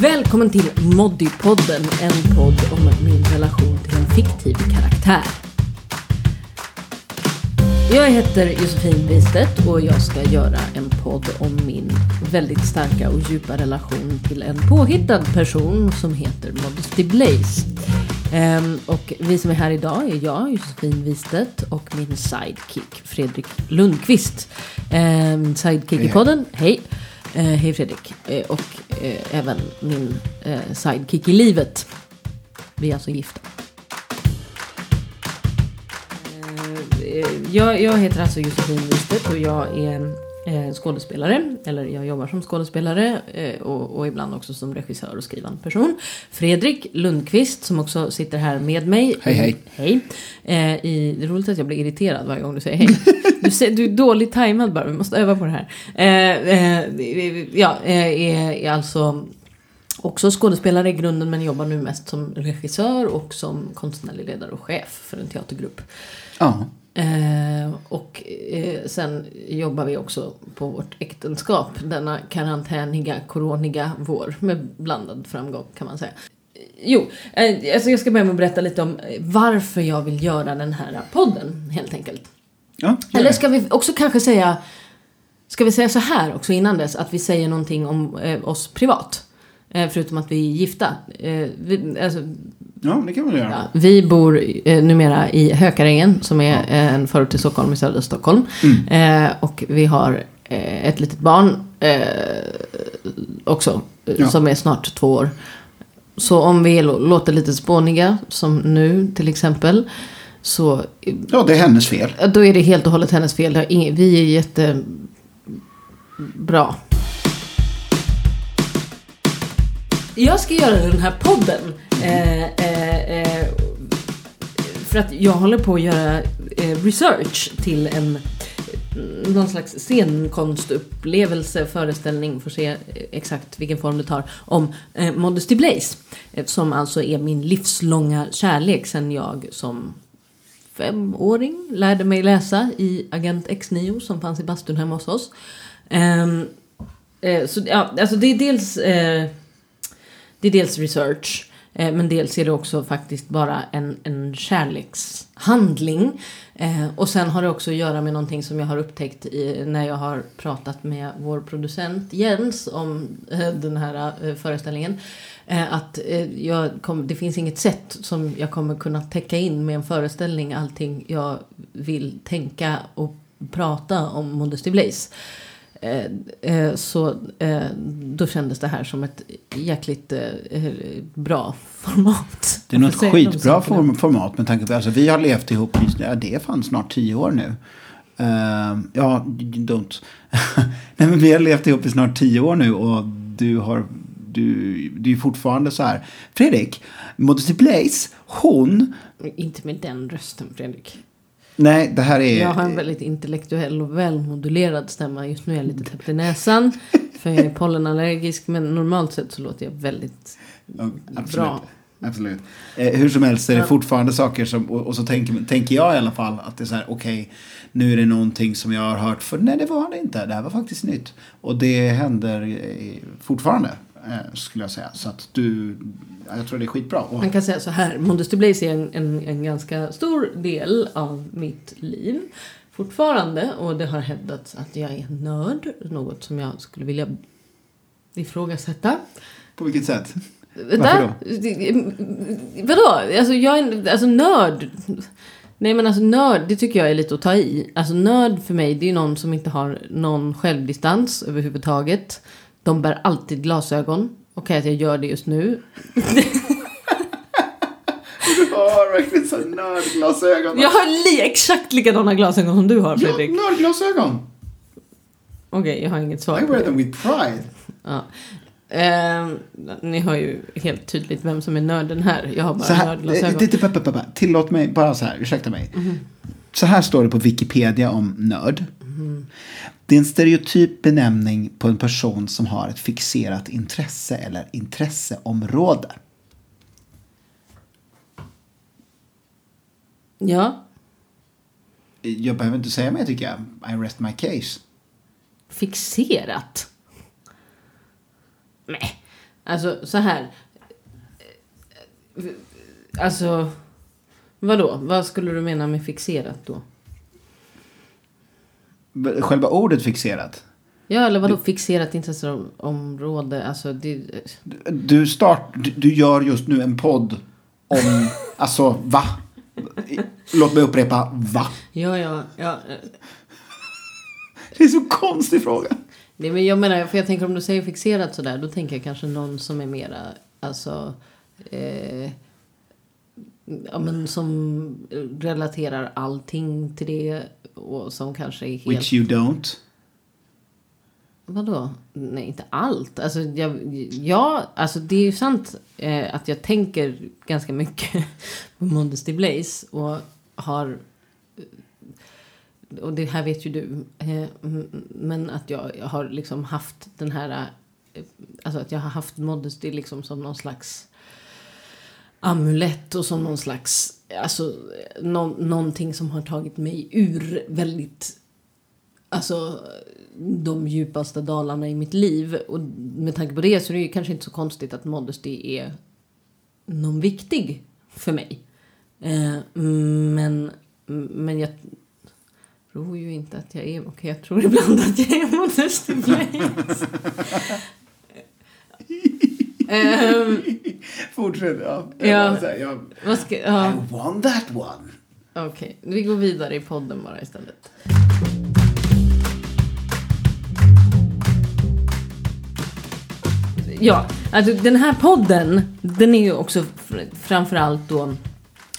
Välkommen till Moddypodden, en podd om min relation till en fiktiv karaktär. Jag heter Josefin Wistedt och jag ska göra en podd om min väldigt starka och djupa relation till en påhittad person som heter Modesty Blaze. Ehm, och vi som är här idag är jag, Josefin Wistedt och min sidekick Fredrik Lundqvist. Ehm, sidekick i podden, hej. Eh, hej Fredrik. Eh, och eh, även min eh, sidekick i livet. Vi är alltså gifta. Eh, eh jag, jag heter alltså Josefin Wistedt och jag är skådespelare. Eller jag jobbar som skådespelare eh, och, och ibland också som regissör och skrivande person. Fredrik Lundqvist som också sitter här med mig. Hej, hej. Hej. Eh, i, det är roligt att jag blir irriterad varje gång du säger hej. Du, ser, du är dåligt tajmad bara, vi måste öva på det här. Eh, eh, ja, eh, är, är alltså också skådespelare i grunden men jobbar nu mest som regissör och som konstnärlig ledare och chef för en teatergrupp. Ja. Eh, och eh, sen jobbar vi också på vårt äktenskap denna karantäniga, coroniga vår med blandad framgång kan man säga. Jo, eh, alltså jag ska börja med att berätta lite om eh, varför jag vill göra den här podden helt enkelt. ja Eller ska vi också kanske säga Ska vi säga så här också innan dess att vi säger någonting om eh, oss privat? Eh, förutom att vi är gifta. Eh, vi, alltså, Ja, det kan man göra. Ja, vi bor eh, numera i Hökarängen som är eh, en förort till Stockholm i södra Stockholm. Mm. Eh, och vi har eh, ett litet barn också Ja. som är snart två år. Så om vi lå- låter lite spåniga som nu till exempel. Så Ja, det är hennes fel. Ja, Då är det helt och hållet hennes fel. Vi är jättebra. Jag ska göra den här podden. Eh, eh, eh, för att jag håller på att göra eh, research till en någon slags scenkonstupplevelse, föreställning, får se eh, exakt vilken form det tar, om eh, Modesty Blaze. Eh, som alltså är min livslånga kärlek sen jag som femåring lärde mig läsa i Agent X9 som fanns i bastun hemma hos oss. Eh, eh, så ja, alltså det är dels, eh, det är dels research. Eh, men dels är det också faktiskt bara en, en kärlekshandling. Eh, och sen har det också att göra med någonting som jag har upptäckt i, när jag har pratat med vår producent Jens om eh, den här eh, föreställningen. Eh, att eh, jag kom, det finns inget sätt som jag kommer kunna täcka in med en föreställning allting jag vill tänka och prata om Modesty Blaze. Eh, eh, så eh, då kändes det här som ett jäkligt eh, bra format. Det är nog ett skitbra form, format med tanke på alltså vi har levt ihop ja, det är fan snart tio år nu. Uh, ja, don't. Nej men vi har levt ihop i snart tio år nu och du har, du, du är fortfarande så här. Fredrik, Modesty Blaze, hon, Inte med den rösten Fredrik. Nej det här är. Jag har en väldigt intellektuell och välmodulerad stämma. Just nu är jag lite täppt i näsan. För jag är pollenallergisk. Men normalt sett så låter jag väldigt absolut. bra. Absolut. Eh, hur som helst är det fortfarande saker som, och, och så tänker, tänker jag i alla fall att det är så här, okej, nu är det någonting som jag har hört för nej det var det inte, det här var faktiskt nytt. Och det händer eh, fortfarande, eh, skulle jag säga. Så att du, jag tror det är skitbra. Och, Man kan säga så här. Modesty Blaze är en, en, en ganska stor del av mitt liv. Fortfarande. Och det har hävdats att jag är nörd. Något som jag skulle vilja ifrågasätta. på vilket sätt? Vänta. Vadå? Alltså jag är alltså nörd. Nej men alltså nörd, det tycker jag är lite att ta i. Alltså nörd för mig, det är ju någon som inte har någon självdistans överhuvudtaget. De bär alltid glasögon. Okej att jag gör det just nu. Du har verkligen så nördglasögon. Jag har li exakt likadana glasögon som du har Ja, Fredrik. nördglasögon. Okej, jag har inget svar I wear them with pride. Ja. Ehm, ni hör ju helt tydligt vem som är nörden här. Jag har bara Så här, nördglasögon. eh, Tillåt mig, bara så här, ursäkta mig. Mhm. Så här står det på Wikipedia om nörd. Det är en stereotyp benämning på en person som har ett fixerat intresse eller intresseområde. Ja, Jag behöver inte säga mer tycker jag. I rest my case. fixerat. Nej. Alltså så här. Alltså. Vadå? Vad skulle du mena med fixerat då? Själva ordet fixerat. Ja, eller vadå fixerat intresseområde? Alltså, det... Du, start, du, du gör just nu en podd om, alltså va? Låt mig upprepa, va? Ja, ja, ja. Det är så konstig fråga. Nej, men jag menar, för jag tänker om du säger fixerat sådär, då tänker jag kanske någon som är mera, alltså, eh, ja men som relaterar allting till det och som kanske är helt... Which you don't. Vadå? Nej, inte allt. Alltså, jag, ja, alltså det är ju sant eh, att jag tänker ganska mycket på Modesty Blaze och har och det här vet ju du, eh, men att jag, jag har liksom haft den här, eh, alltså att jag har haft Modesty liksom som någon slags amulett och som någon slags, alltså nå, någonting som har tagit mig ur väldigt, alltså de djupaste dalarna i mitt liv. Och med tanke på det så är det ju kanske inte så konstigt att Modesty är någon viktig för mig. Eh, men, men jag tror ju inte att jag är... Okej, okay, jag tror ibland att jag är Modesty Blaze. um, Fortsätt. Ja. Ja. Jag, jag, vad ska, ja. I won that one. Okej, okay. vi går vidare i podden bara istället. Ja, alltså den här podden, den är ju också framförallt då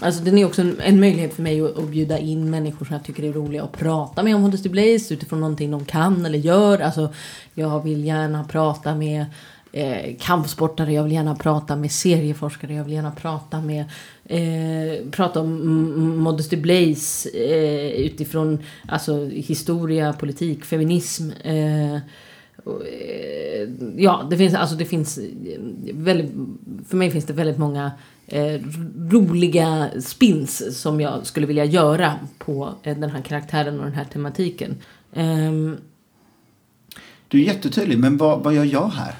Alltså den är också en, en möjlighet för mig att, att, bjuda in människor som jag tycker är roliga att prata med om Modesty Blaze utifrån någonting de kan eller gör. Alltså jag vill gärna prata med eh, kampsportare, jag vill gärna prata med serieforskare, jag vill gärna prata med eh, prata om Modesty Blaze eh, utifrån alltså historia, politik, feminism. Eh, Eh, ja, det finns, alltså det finns eh, väldigt, för mig finns det väldigt många eh, roliga spins som jag skulle vilja göra på eh, den här karaktären och den här tematiken. Ehm, du är jättetydlig, men vad, vad gör jag här?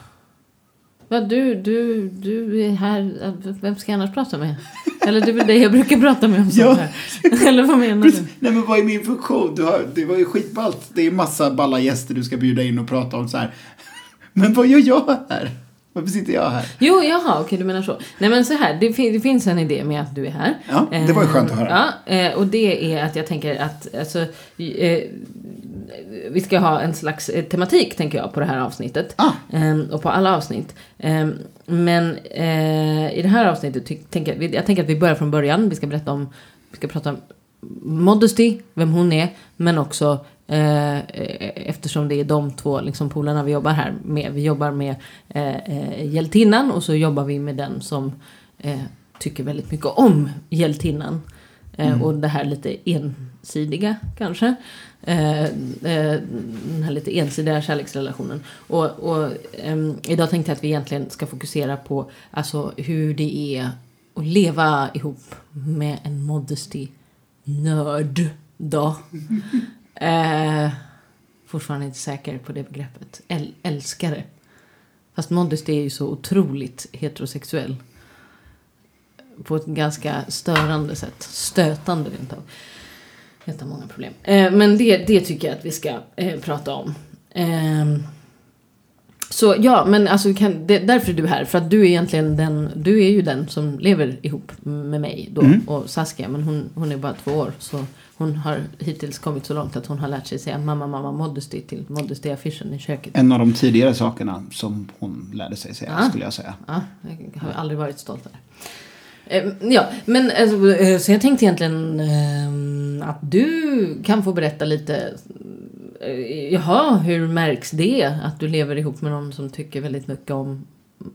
Va, du, du, du är här, vem ska jag annars prata med? Eller det är väl det jag brukar prata med om ja. här. Eller vad menar du? Nej men vad är min funktion? Du har, det var ju skitballt. Det är massa balla gäster du ska bjuda in och prata om så här. Men vad gör jag här? Varför sitter jag här? Jo, jaha, okej, du menar så. Nej, men så här, det, fin det, finns en idé med att du är här. Ja, det var ju skönt att höra. Ja, eh, och det är att jag tänker att, alltså, eh, vi ska ha en slags eh, tematik, tänker jag, på det här avsnittet. Ah. Ehm, och på alla avsnitt. Ehm, men i det här avsnittet, tänker, jag tänker att vi börjar från början. Vi ska berätta om, vi ska prata om Modesty, vem hon är, men också Eh, eftersom det är de två liksom, polarna vi jobbar här med. Vi jobbar med eh, eh, hjältinnan och så jobbar vi med den som eh, tycker väldigt mycket om hjältinnan. Eh, mm. Och det här lite ensidiga kanske. Eh, eh, den här lite ensidiga kärleksrelationen. Och, och ehm, idag tänkte jag att vi egentligen ska fokusera på alltså, hur det är att leva ihop med en modesty-nörd. Då. Eh, fortfarande inte säker på det begreppet. Äl älskare. Fast Modesty är ju så otroligt heterosexuell. På ett ganska störande sätt. Stötande rent av. Ett av många problem. Eh, men det, det tycker jag att vi ska eh, prata om. Eh, så ja, men alltså kan, det, därför är du här. För att du är egentligen den, du är ju den som lever ihop med mig då. Mm. Och Saskia, men hon, hon är bara två år. Så hon har hittills kommit så långt att hon har lärt sig säga mamma, mamma, modesty till modesty-affischen i köket. En av de tidigare sakerna som hon lärde sig säga, ja. skulle jag säga. Ja, jag har aldrig varit stolt över det. Ja, men alltså, eh, så jag tänkte egentligen eh, att du kan få berätta lite. Eh, jaha, hur märks det att du lever ihop med någon som tycker väldigt mycket om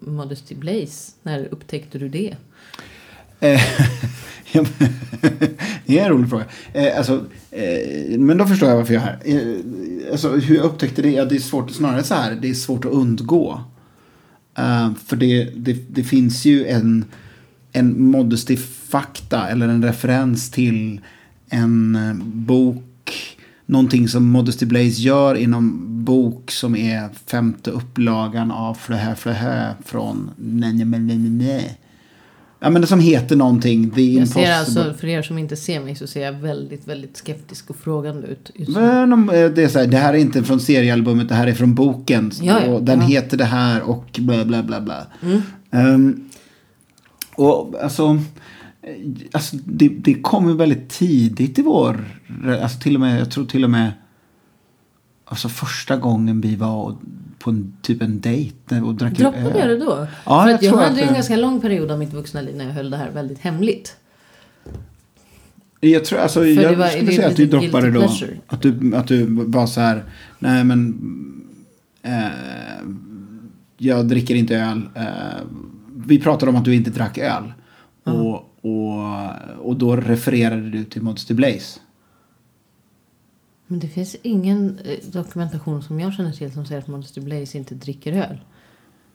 Modesty Blaze? När upptäckte du det? Eh, det är en rolig fråga. Eh, alltså, men då förstår jag varför jag är här. Alltså, hur jag upptäckte det? Ja, det är svårt, snarare så här, det är svårt att undgå. För det, det, det, finns ju en, en modesty-fakta eller en referens till en uh, bok någonting som Modesty Blaze gör inom bok som är femte upplagan av Flöhä Flöhä från nej, nej. Ja men det som heter någonting. The Jag ser alltså, för er som inte ser mig så ser jag väldigt, väldigt skeptisk och frågande ut. Men om, eh, det, är så här, det här är inte från seriealbumet, det här är från boken. Ja, ja. och den Ja. heter det här och bla bla bla bla. Mm. Ehm, och alltså, eh, alltså det, det kom ju väldigt tidigt i vår, alltså till och med, jag tror till och med, alltså första gången vi var på en, typ en dejt och drack Droppade jag det då? Ja, för jag jag hade ju en ganska lång period av mitt vuxna liv när jag höll det här väldigt hemligt. Jag tror, alltså, jag var- skulle säga att du droppade då. pleasure. Att du, att du var så här, nej men, eh, jag dricker inte öl. Eh, vi pratade om att du inte drack öl. Och, och, och då refererade du till Modesty Blaze. Men det finns ingen eh, dokumentation som jag känner till som säger att Modesty Blaze inte dricker öl.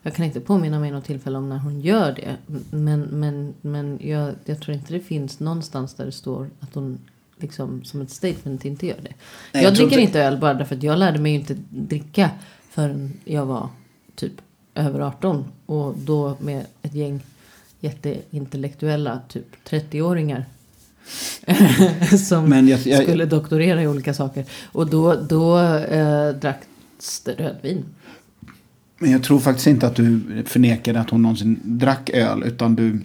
Jag kan inte påminna mig något tillfälle om när hon gör det. Men, men, men jag, jag tror inte det finns någonstans där det står att hon liksom som ett statement inte gör det. Nej, jag, dricker inte- öl bara därför att jag lärde mig inte dricka förrän jag var typ över 18. Och då med ett gäng jätteintellektuella typ 30-åringar. som Men jag, jag, skulle doktorera i olika saker. Och då, då eh, dracks det rödvin. Men jag tror faktiskt inte att du förnekade att hon någonsin drack öl. Utan du...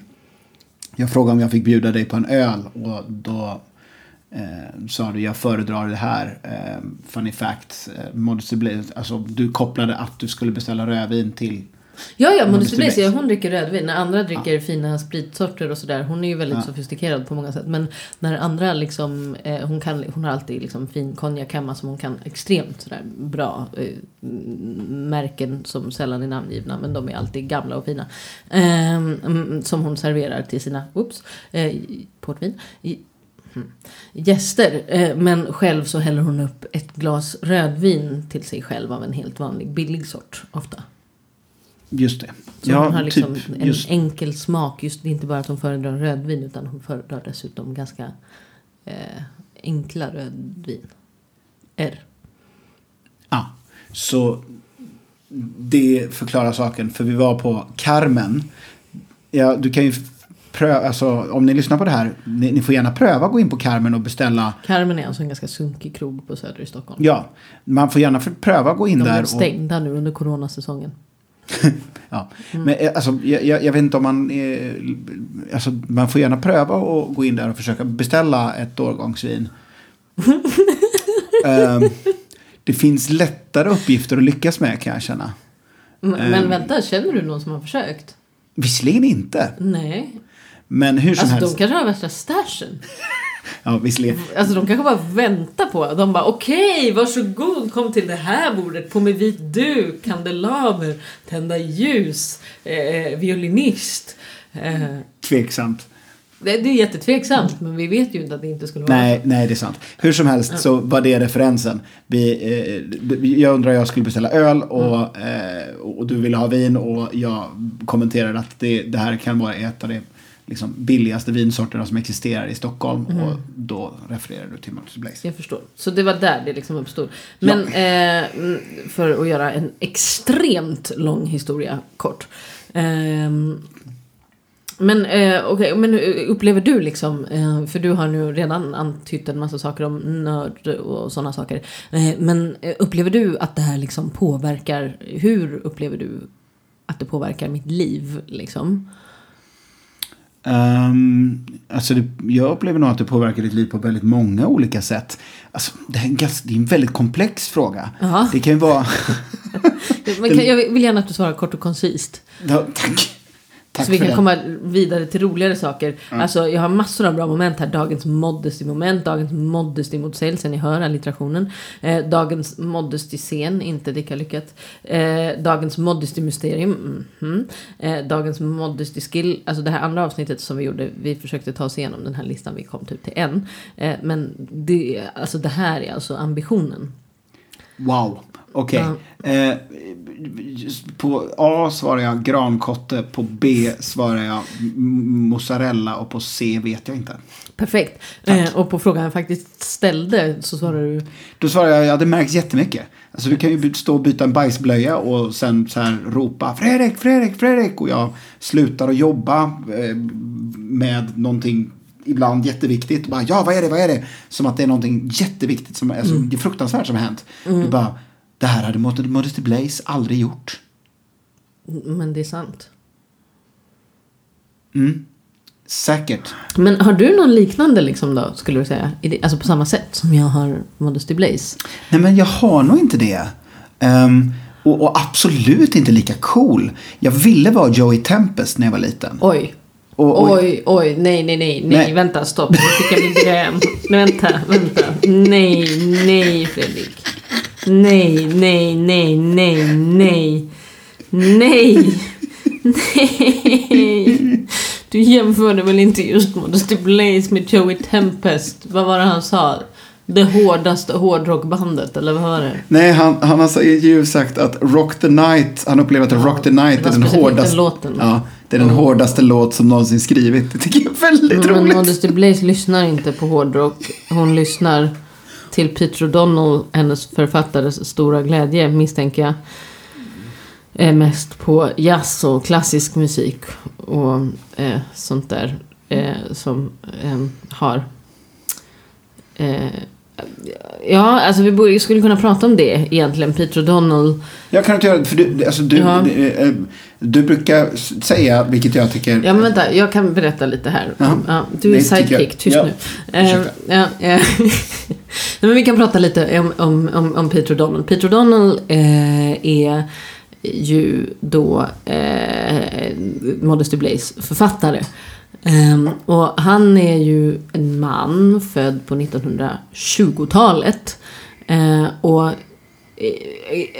Jag frågade om jag fick bjuda dig på en öl. Och då eh, sa du jag föredrar det här. Eh, funny fact. Eh. Alltså du kopplade att du skulle beställa rödvin till... Ja, ja, Modesty Modesty Blaze, ja, hon dricker rödvin. När andra dricker fina spritsorter och sådär. Hon är ju väldigt Ja. sofistikerad på många sätt. Men när andra liksom, eh, hon, kan, hon har alltid liksom fin konjak hemma som hon kan extremt sådär bra. Eh, märken som sällan är namngivna men de är alltid gamla och fina. Eh, som hon serverar till sina, oops, eh, portvin. I, hmm, Gäster, eh, men själv så häller hon upp ett glas rödvin till sig själv av en helt vanlig billig sort ofta. Just det. Så hon har liksom typ en just enkel smak. Just det är inte bara att hon föredrar rödvin utan hon föredrar dessutom ganska eh, enkla rödvin. R. Ja, så det förklarar saken. För vi var på Carmen. Ja, du kan ju pröva, alltså om ni lyssnar på det här, ni, ni får gärna pröva att gå in på Carmen och beställa. Carmen är alltså en ganska sunkig krog på Söder i Stockholm. Ja, man får gärna pröva att gå in De där. blev Och, stängda nu under coronasäsongen. ja. Mm. Men eh, alltså, jag, jag vet inte om man, eh, alltså man får gärna pröva att gå in där och försöka beställa ett årgångsvin. Ehm, det finns lättare uppgifter att lyckas med kan jag känna. Men, Ehm. men vänta, känner du någon som har försökt? Visserligen inte, Nej. men hur som Alltså helst. de kanske har värsta stashen. Ja, visserligen. Alltså de kanske bara väntar på. De bara okej, varsågod, kom till det här bordet. På med vit duk, kandelaber, tända ljus, eh, violinist. Eh, Tveksamt. det, det är jättetveksamt, men vi vet ju inte att det inte skulle vara Nej, nej, det är sant. Hur som helst så var det referensen. Vi, eh, jag undrar jag skulle beställa öl och, eh, och du ville ha vin och jag kommenterade att det, det här kan vara ett av de liksom, billigaste vinsorterna som existerar i Stockholm. Och då refererar du till Modesty Blaze. Jag förstår. Så det var där det liksom uppstod. Men eh, mm, för att göra en extremt lång historia kort. Ehm, men eh, okej, men hur upplever du liksom, eh, för du har nu redan antytt en massa saker om nörd och sådana saker. Eh, men eh, upplever du att det här liksom påverkar, hur upplever du att det påverkar mitt liv liksom? Um, alltså det, jag upplever nog att det påverkar ditt liv på väldigt många olika sätt. Alltså, det, är en ganska, det är en väldigt komplex fråga. Ja. Det kan ju vara... Men kan, jag vill gärna att du svarar kort och koncist. Ja, tack. Tack så vi kan det. komma vidare till roligare saker. Alltså, jag har massor av bra moment här. Dagens modesty-moment, dagens modesty-motsägelse, ni hör allitterationen. Eh, dagens modesty-scen, inte lika lyckat. Eh, dagens modesty-mysterium, mhm. eh, dagens modesty-skill. Alltså det här andra avsnittet som vi gjorde, vi försökte ta oss igenom den här listan, vi kom typ till en. Eh, men det, alltså det här är alltså ambitionen. Wow, okej. Eh, just på A svarar jag grankotte, på B svarar jag mozzarella och på C vet jag inte. Perfekt. Eh, och på frågan jag faktiskt ställde så svarar du Då svarar jag, ja det märks jättemycket. Alltså du kan ju stå och byta en bajsblöja och sen så här ropa Fredrik, Fredrik, Fredrik och jag slutar att jobba eh, med någonting ibland jätteviktigt. Och bara, ja, vad är det, vad är det? Som att det är någonting jätteviktigt, som, alltså, det är fruktansvärt som har hänt. Du bara, det här hade Mod- Modesty Blaze aldrig gjort. Men det är sant. Säkert. Men har du någon liknande liksom då, skulle du säga? Alltså på samma sätt som jag har Modesty Blaze? Nej, men jag har nog inte det. Ehm, och, och absolut inte lika cool. Jag ville vara Joey Tempest när jag var liten. Oj. Och- och- Oj, oj, nej, nej, nej, nej, vänta, stopp, nu fick jag migrän. Vänta, vänta, nej, nej, Fredrik. Nej, nej, nej, nej, nej, nej, nej. Du jämförde väl inte just Modesty Blaze med Joey Tempest? Vad var det han sa? Det hårdaste hårdrockbandet, eller vad var det? Nej, han, han har ju sagt att Rock the Night, han upplever att Rock the Night är den hårdaste, låten. ja, det är den hårdaste låt som någonsin skrivit. Det tycker jag är väldigt Men roligt. Modesty Blaze lyssnar inte på hårdrock. Hon lyssnar till Peter O'Donnell, hennes författares stora glädje, misstänker jag. Eh, mest på jazz och klassisk musik och eh, sånt där eh, som eh, har... Eh, Eh, ja, alltså vi borde, skulle kunna prata om det egentligen. Peter O'Donnell. Jag kan inte göra det, för du, alltså du, Ja. du, eh, du brukar säga, vilket jag tycker... Ja men vänta, jag kan berätta lite här. Ja, du är Det tycker jag. sidekick, tyst Ja. nu. Eh, Ursäkta. ja, eh. Nej, men vi kan prata lite om, om, om, om Peter O'Donnell. Peter O'Donnell eh, är ju då eh, Modesty Blaze författare. Um, och han är ju en man född på 1920-talet. Uh, ehm, och, eh,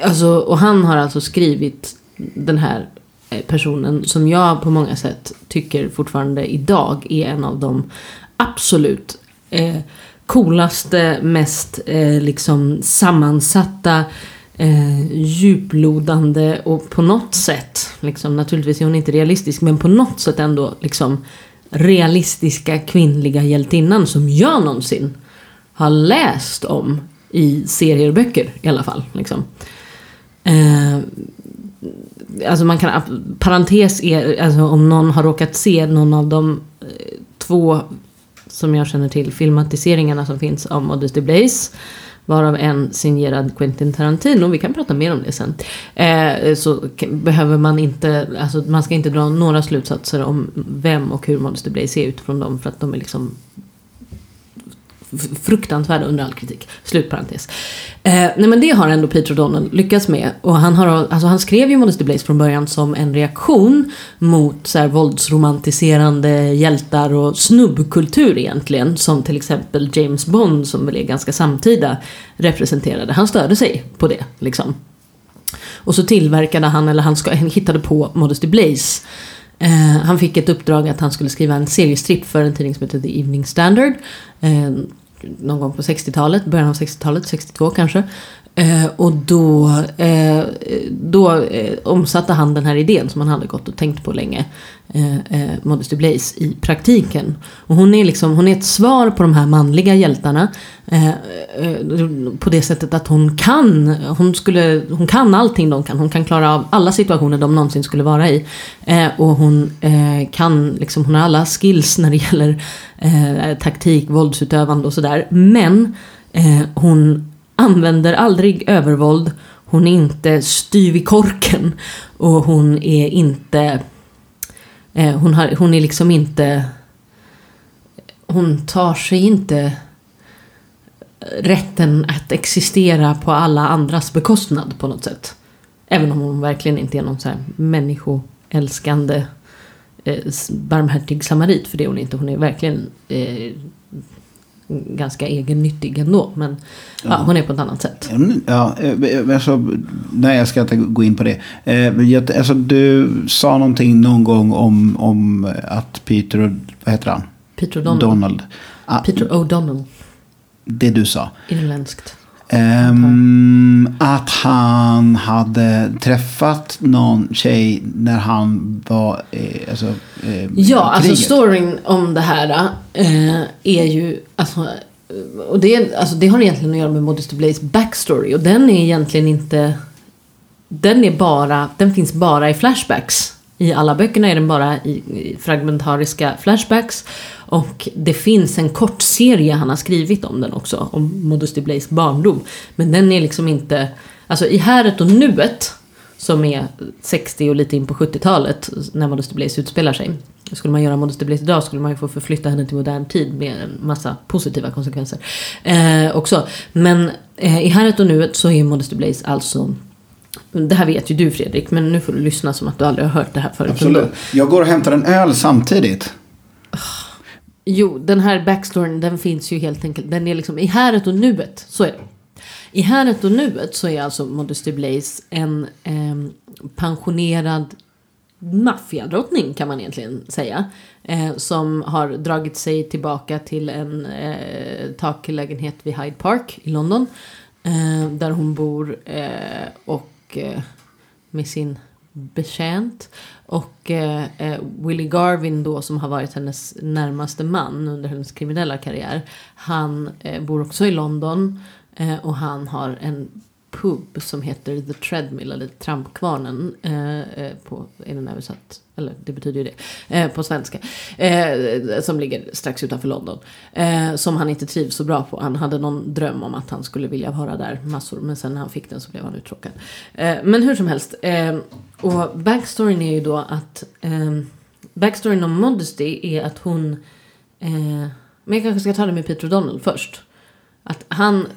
alltså, och han har alltså skrivit den här eh, personen som jag på många sätt tycker fortfarande idag är en av de absolut eh, coolaste, mest eh, liksom sammansatta, eh, djuplodande och på något sätt, liksom, naturligtvis är hon inte realistisk, men på något sätt ändå liksom realistiska kvinnliga hjältinnan som jag någonsin har läst om i serier och böcker i alla fall. Liksom. Eh, alltså man kan, parentes är, alltså om någon har råkat se någon av de eh, två som jag känner till filmatiseringarna som finns om Modesty Blaze. Varav en signerad Quentin Tarantino, vi kan prata mer om det sen. Eh, så behöver man inte, alltså man ska inte dra några slutsatser om vem och hur Modesty Blaze är utifrån dem för att de är liksom fruktansvärda under all kritik. Slutparentes. Eh, nej men det har ändå Peter O'Donnell lyckats med. Och han, har, alltså han skrev ju Modesty Blaze från början som en reaktion mot så här, våldsromantiserande hjältar och snubbkultur egentligen. Som till exempel James Bond som väl är ganska samtida representerade. Han störde sig på det liksom. Och så tillverkade han, eller han ska, hittade på Modesty Blaze. Eh, han fick ett uppdrag att han skulle skriva en seriestripp för en tidning som heter The Evening Standard. Eh, någon gång på 60-talet, början av 60-talet, 62 kanske. Eh, och då, eh, då eh, omsatte han den här idén som han hade gått och tänkt på länge. Eh, eh, Modesty Blaise i praktiken. Och hon är, liksom, hon är ett svar på de här manliga hjältarna. Eh, eh, på det sättet att hon kan, hon, skulle, hon kan allting de kan. Hon kan klara av alla situationer de någonsin skulle vara i. Eh, och hon eh, kan, liksom, hon har alla skills när det gäller eh, taktik, våldsutövande och sådär. Men eh, hon använder aldrig övervåld. Hon är inte styv i korken. Och hon är inte... Eh, hon, har, hon är liksom inte... Hon tar sig inte rätten att existera på alla andras bekostnad på något sätt. Även om hon verkligen inte är någon så här människoälskande eh, barmhärtig samarit för det är hon inte. Hon är verkligen eh, ganska egennyttig ändå. Men ja. Ja. hon är på ett annat sätt. Mm, Ja, eh, alltså, nej, jag ska inte gå in på det. Eh, Alltså, du sa någonting någon gång om, om att Peter, vad heter han? Peter O'Donnell. Donald. Ah, Peter O'Donnell. Det du sa. Irländskt. Ehm, att han hade träffat någon tjej när han var eh, alltså, eh, Ja, alltså storyn om det här eh, är ju... Alltså, och det, alltså, det har egentligen att göra med Modesty Blaze backstory. Och den är egentligen inte... Den är bara... Den finns bara i flashbacks. I alla böckerna är den bara i, i fragmentariska flashbacks. Och det finns en kort serie han har skrivit om den också. Om Modesty Blaze barndom. Men den är liksom inte... Alltså i häret och nuet som är 60 och lite in på 70-talet när Modesty Blaze utspelar sig. Skulle man göra Modesty Blaze idag skulle man ju få förflytta henne till modern tid med en massa positiva konsekvenser. Eh, också. Men eh, i häret och nuet så är Modesty Blaze alltså det här vet ju du Fredrik, men nu får du lyssna som att du aldrig har hört det här förut. Absolut. Jag går och hämtar en öl samtidigt. Jo, den här backstoryn den finns ju helt enkelt. Den är liksom i häret och nuet. Så är det. I häret och nuet så är alltså Modesty Blaze en eh, pensionerad maffiadrottning kan man egentligen säga. Eh, som har dragit sig tillbaka till en eh, taklägenhet vid Hyde Park i London. Eh, där hon bor eh, och eh, med sin betjänt. Och eh, eh, Willie Garvin då som har varit hennes närmaste man under hennes kriminella karriär. Han eh, bor också i London. Eh, och han har en pub som heter The Treadmill eller Trampkvarnen. Eh, eh, på, är den översatt? Eller det betyder ju det. Eh, på svenska. Eh, som ligger strax utanför London. Eh, som han inte trivs så bra på. Han hade någon dröm om att han skulle vilja vara där massor. Men sen när han fick den så blev han uttråkad. Eh, men hur som helst. Eh, och backstoryn är ju då att. Eh, backstoryn om Modesty är att hon. Eh, men jag kanske ska ta det med Peter O'Donnell först. Att han,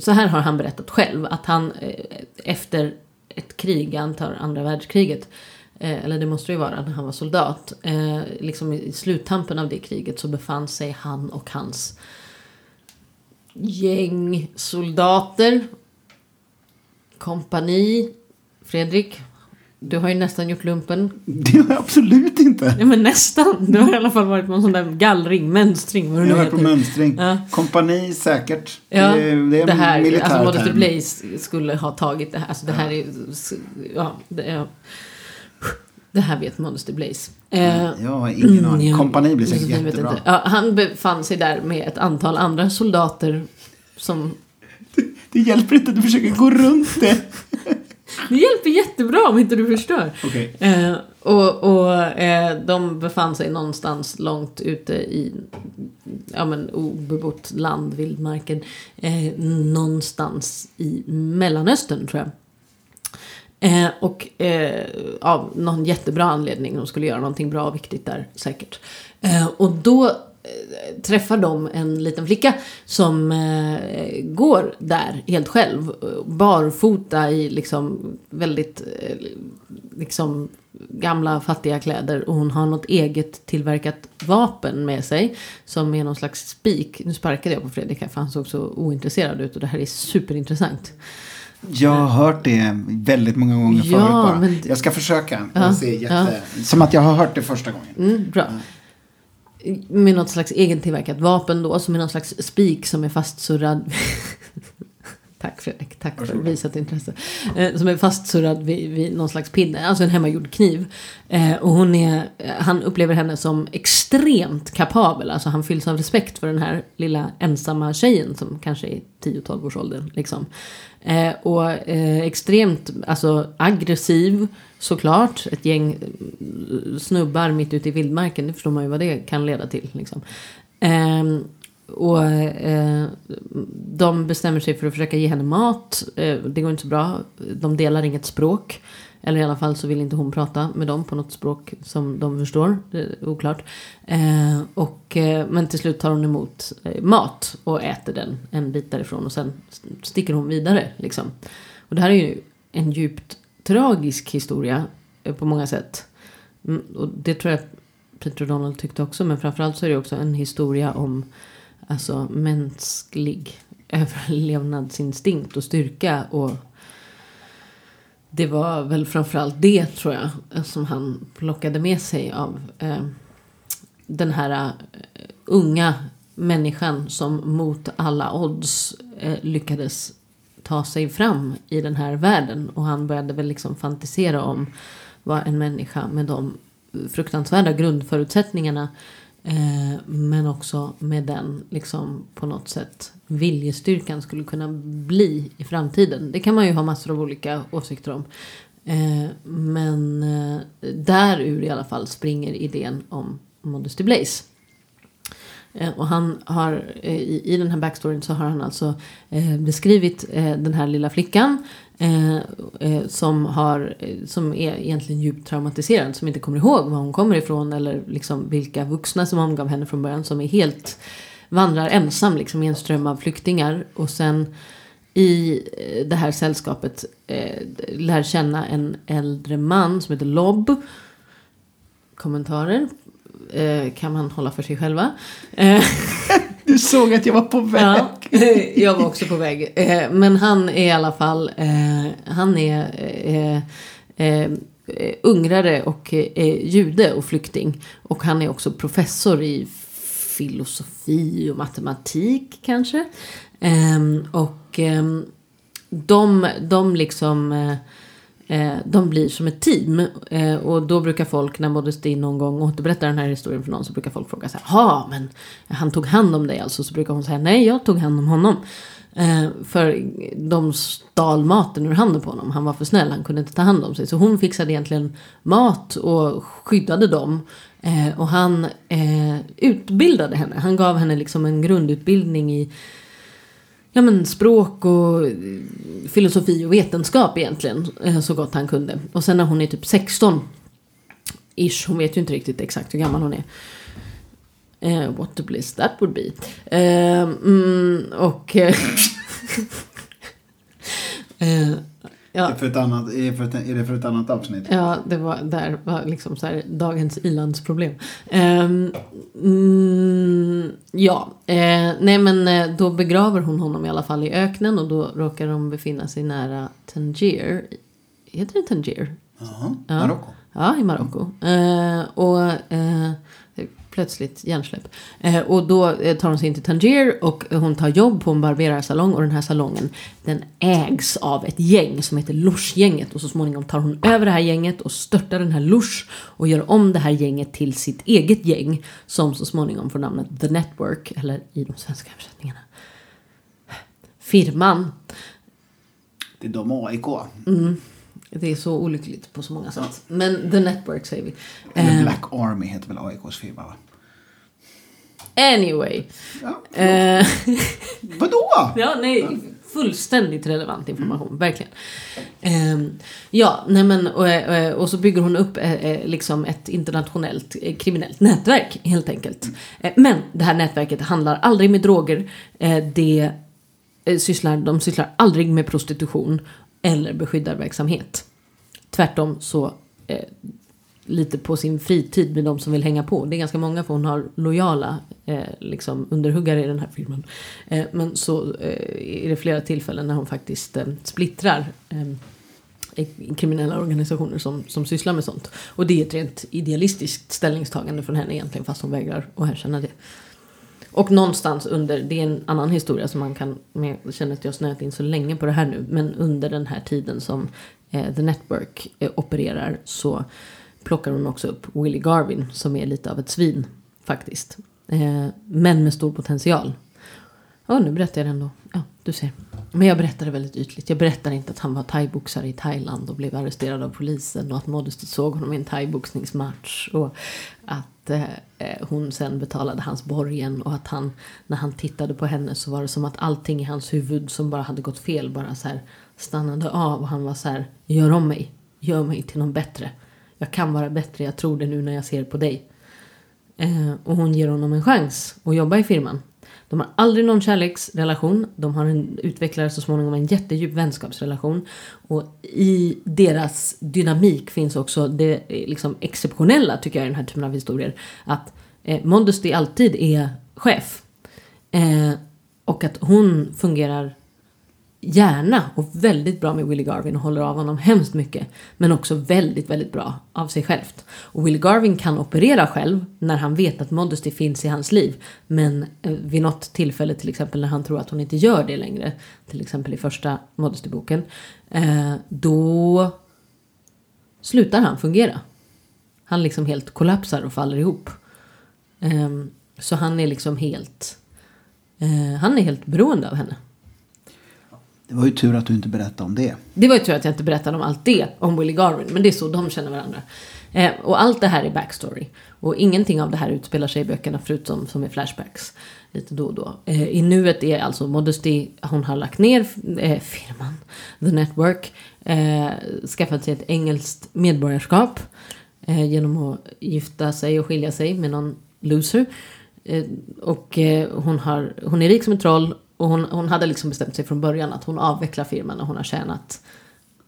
så här har han berättat själv, att han eh, efter ett krig, jag antar andra världskriget, eh, eller det måste det ju vara när han var soldat, eh, liksom i sluttampen av det kriget så befann sig han och hans gäng soldater, kompani, Fredrik, du har ju nästan gjort lumpen. Det har jag absolut inte. Ja men nästan. Du har i alla fall varit på en sån där gallring, mönstring, vad det Jag har varit på mönstring. Ja. Kompani säkert. Ja, det, är- det är det här, en militär alltså Modesty term. Blaze skulle ha tagit det här. Alltså det här är, ja, det, är, det här vet Modesty Blaze. Eh, Jag har ingen aning. ja, Kompani blir säkert jag vet jättebra. inte. Ja, han befann sig där med ett antal andra soldater som Det hjälper inte att du försöker gå runt det. Det hjälper jättebra om inte du förstör. Okej. Eh, och och eh, de befann sig någonstans långt ute i ja, men, obebott land, vildmarken. Eh, någonstans i Mellanöstern tror jag. Eh, och eh, av någon jättebra anledning, de skulle göra någonting bra och viktigt där säkert. Eh, och då träffar de en liten flicka som eh, går där helt själv. eh, Barfota i liksom väldigt eh, liksom gamla fattiga kläder. Och hon har något eget tillverkat vapen med sig. Som är någon slags spik. Nu sparkade jag på Fredrik här för han såg så ointresserad ut. Och det här är superintressant. Jag har hört det väldigt många gånger Ja, förut bara. men- Jag ska försöka. Ja, se jätte... Som att jag har hört det första gången. Mm, bra. Med något slags egentillverkat vapen då, som är någon slags spik som är fastsurrad. Tack Fredrik, tack för visat intresse. Eh, som är fastsurrad vid, vid någon slags pinne, alltså en hemmagjord kniv. Eh, och hon är, eh, han upplever henne som extremt kapabel, alltså han fylls av respekt för den här lilla ensamma tjejen som kanske är 10-12 års ålder. Liksom. Eh, och eh, extremt alltså, aggressiv såklart. Ett gäng eh, snubbar mitt ute i vildmarken. Det förstår man ju vad det kan leda till. Liksom. Och eh, de bestämmer sig för att försöka ge henne mat. Eh, det går inte så bra. De delar inget språk. Eller i alla fall så vill inte hon prata med dem på något språk som de förstår. Det är oklart. Eh, och, eh, men till slut tar hon emot eh, mat och äter den en bit därifrån. Och sen sticker hon vidare. Liksom. Och det här är ju en djupt tragisk historia eh, på många sätt. Mm, och det tror jag att Peter Donald tyckte också. Men framförallt så är det också en historia om alltså, mänsklig överlevnadsinstinkt och styrka. Och det var väl framförallt det tror jag som han plockade med sig av eh, den här uh, unga människan som mot alla odds eh, lyckades ta sig fram i den här världen. Och han började väl liksom fantisera om vad en människa med de fruktansvärda grundförutsättningarna eh, men också med den liksom på något sätt viljestyrkan skulle kunna bli i framtiden. Det kan man ju ha massor av olika åsikter om. Eh, men eh, där ur i alla fall springer idén om Modesty Blaze. Eh, och han har eh, i, i den här backstoryn så har han alltså eh, beskrivit den här lilla flickan eh, eh, som, har, eh, som är egentligen djupt traumatiserad. Som inte kommer ihåg var hon kommer ifrån eller liksom vilka vuxna som omgav henne från början. Som är helt vandrar ensam liksom i en ström av flyktingar. Och sen i eh, det här sällskapet eh, lär känna en äldre man som heter Lobb. Kommentarer eh, kan man hålla för sig själva. Du såg att jag var på väg. Ja, jag var också på väg. Eh, men han är i alla fall, eh, han är eh, ungrare och jude och flykting. Och han är också professor i filosofi och matematik kanske. Ehm, och ehm, de, de liksom Eh, de blir som ett team. Eh, och då brukar folk, när Modestin någon gång återberättar den här historien för någon, så brukar folk fråga så här, ja men han tog hand om dig alltså. Så brukar hon säga, nej jag tog hand om honom. Eh, för de stal maten ur handen på honom. Han var för snäll, han kunde inte ta hand om sig. Så hon fixade egentligen mat och skyddade dem. Och han utbildade henne. Han gav henne liksom en grundutbildning i ja, men språk och eh, filosofi och vetenskap egentligen. Eh, så gott han kunde. Och sen när hon är typ 16 ish, hon vet ju inte riktigt exakt hur gammal hon är. Uh, what a bliss that would be. Uh, mm, och... Uh, Ja. Är, för ett annat, är, för ett, är det för ett annat avsnitt? Ja, det var där var liksom så här, dagens ilandsproblem. Um, mm, ja, uh, nej men uh, då begraver hon honom i alla fall i öknen och då råkar de befinna sig nära Tangier. Heter det Tangier? Jaha, ja. Marocko. Ja, i Marocko. Uh, och plötsligt hjärnsläpp. Eh, och då eh, tar hon sig in till Tangier och hon tar jobb på en barberarsalong och den här salongen den ägs av ett gäng som heter Lush-gänget och så småningom tar hon över det här gänget och störtar den här Lush och gör om det här gänget till sitt eget gäng som så småningom får namnet The Network eller i de svenska översättningarna Firman. Det är de AIK. Mm. Det är så olyckligt på så många sätt. Men The Network säger vi. Eller eh. Black Army heter väl AIKs firma va? Anyway. Ja, eh. Vadå? Ja, nej. Fullständigt relevant information, mm. verkligen. Um, ja, nej men och, och, och, så bygger hon upp eh, liksom ett internationellt eh, kriminellt nätverk helt enkelt. Mm. Eh, men det här nätverket handlar aldrig med droger. Eh, det sysslar, de sysslar aldrig med prostitution eller beskyddarverksamhet. Tvärtom så eh, lite på sin fritid med de som vill hänga på. Det är ganska många för hon har lojala eh, liksom underhuggare i den här filmen. Eh, men så eh, är det flera tillfällen när hon faktiskt eh, splittrar eh, kriminella organisationer som, som sysslar med sånt. Och det är ett rent idealistiskt ställningstagande från henne egentligen fast hon vägrar att erkänna det. Och någonstans under, det är en annan historia som man kan, jag känner att jag snöat in så länge på det här nu, men under den här tiden som eh, The Network eh, opererar så plockar hon också upp Willie Garvin som är lite av ett svin faktiskt. Eh, men med stor potential. Ja, nu berättar jag det ändå. Ja, du ser. Men jag berättar det väldigt ytligt. Jag berättar inte att han var thaiboxare i Thailand och blev arresterad av polisen och att Modesty såg honom i en thaiboxningsmatch och att att eh, hon sen betalade hans borgen och att han när han tittade på henne så var det som att allting i hans huvud som bara hade gått fel bara så här stannade av och han var så här gör om mig, gör mig till någon bättre. Jag kan vara bättre, jag tror det nu när jag ser på dig. Eh, och hon ger honom en chans att jobba i firman. De har aldrig någon kärleksrelation. De har en, utvecklar så småningom en jättedjup vänskapsrelation. Och i deras dynamik finns också det eh, liksom exceptionella tycker jag i den här typen av historier. Att eh, Modesty alltid är chef. Eh, och att hon fungerar gärna och väldigt bra med Willie Garvin och håller av honom hemskt mycket. Men också väldigt, väldigt bra av sig självt. Och Willie Garvin kan operera själv när han vet att Modesty finns i hans liv. Men eh, vid något tillfälle, till exempel när han tror att hon inte gör det längre, till exempel i första Modesty-boken, eh, då slutar han fungera. Han liksom helt kollapsar och faller ihop. Ehm, så han är liksom helt... Eh, han är helt beroende av henne. Det var ju tur att du inte berättade om det. Det var ju tur att jag inte berättade om allt det om Willie Garvin, men det är så de känner varandra. Eh, och allt det här är backstory. Och ingenting av det här utspelar sig i böckerna förutom som är flashbacks. Lite då och då. Eh, I nuet är alltså Modesty, hon har lagt ner eh, firman, The Network, eh, skaffat sig ett engelskt medborgarskap eh, genom att gifta sig och skilja sig med någon loser. Eh, och eh, hon, har, hon är rik som ett troll och hon, hon hade liksom bestämt sig från början att hon avvecklar firman när hon har tjänat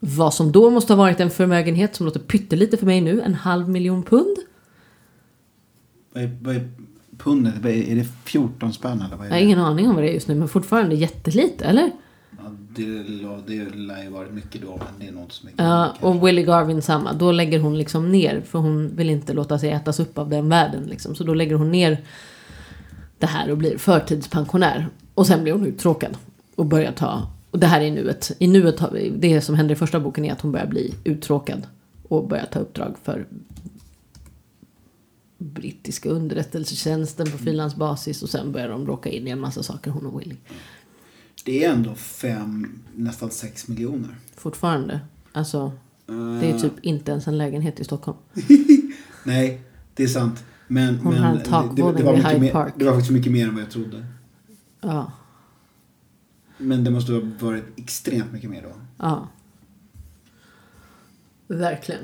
vad som då måste ha varit en förmögenhet som låter pyttelite för mig nu, en halv miljon pund. Vad är, vad är pundet? Är, det 14 spänn eller vad är Jag har det? ingen aning om vad det är just nu, men fortfarande jättelite, eller? Ja, det, det lär ju varit mycket då, men det är nog inte så mycket. Ja, och Willie Garvin samma. Då lägger hon liksom ner, för hon vill inte låta sig ätas upp av den världen. Liksom. Så då lägger hon ner det här och blir förtidspensionär. Och sen blir hon uttråkad och börjar ta... Och det här är nuet. I nuet, har- det som händer i första boken är att hon börjar bli uttråkad och börjar ta uppdrag för brittiska underrättelsetjänsten på frilansbasis och sen börjar de råka in i en massa saker hon och Willie. Det är ändå fem, nästan sex miljoner. Fortfarande. Alltså, det är typ inte ens en lägenhet i Stockholm. Nej, det är sant. Men, Hon men det, det, det, var mycket mer, det var faktiskt mycket mer än vad jag trodde. Ja, Men det måste ha varit extremt mycket mer då. ja. Verkligen.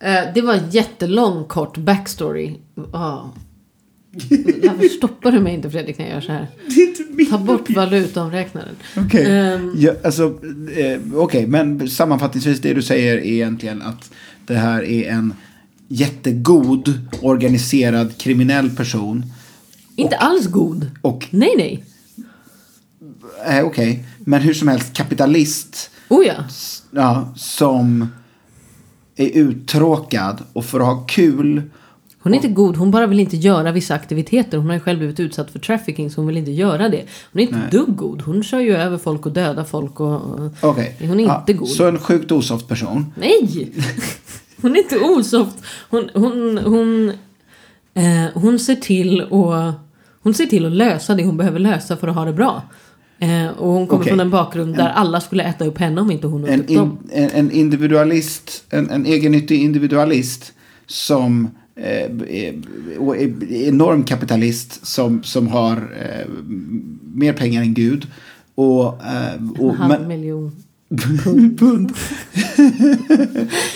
Eh, det var en jättelång kort backstory. Ja. Varför stoppar du mig inte Fredrik när jag gör så här? Ta bort valutaomräknaren. Okej, Ehm. ja, alltså, eh, okej, men sammanfattningsvis det du säger är egentligen att det här är en jättegod organiserad kriminell person. Inte alls god. Och, Nej, nej. Eh, okej, men hur som helst kapitalist Oh ja. ja, som är uttråkad och för att ha kul Hon är inte god, hon bara vill inte göra vissa aktiviteter. Hon har ju själv blivit utsatt för trafficking så hon vill inte göra det. Hon är inte Nej. dugg god. Hon kör ju över folk och dödar folk och... Okej. Hon är inte god. Så en sjukt osoft person. Nej! Hon är inte osoft. Hon, hon, hon, eh, hon ser till att hon ser till att lösa det hon behöver lösa för att ha det bra. Eh, och hon kommer Okej. från en bakgrund där alla skulle äta upp henne om inte hon åt En, upp dem. in, en, en individualist, en, en egennyttig individualist som eh, är, och enorm kapitalist som, som har eh, mer pengar än Gud. Och, eh, En och, halv men, miljon. Pund.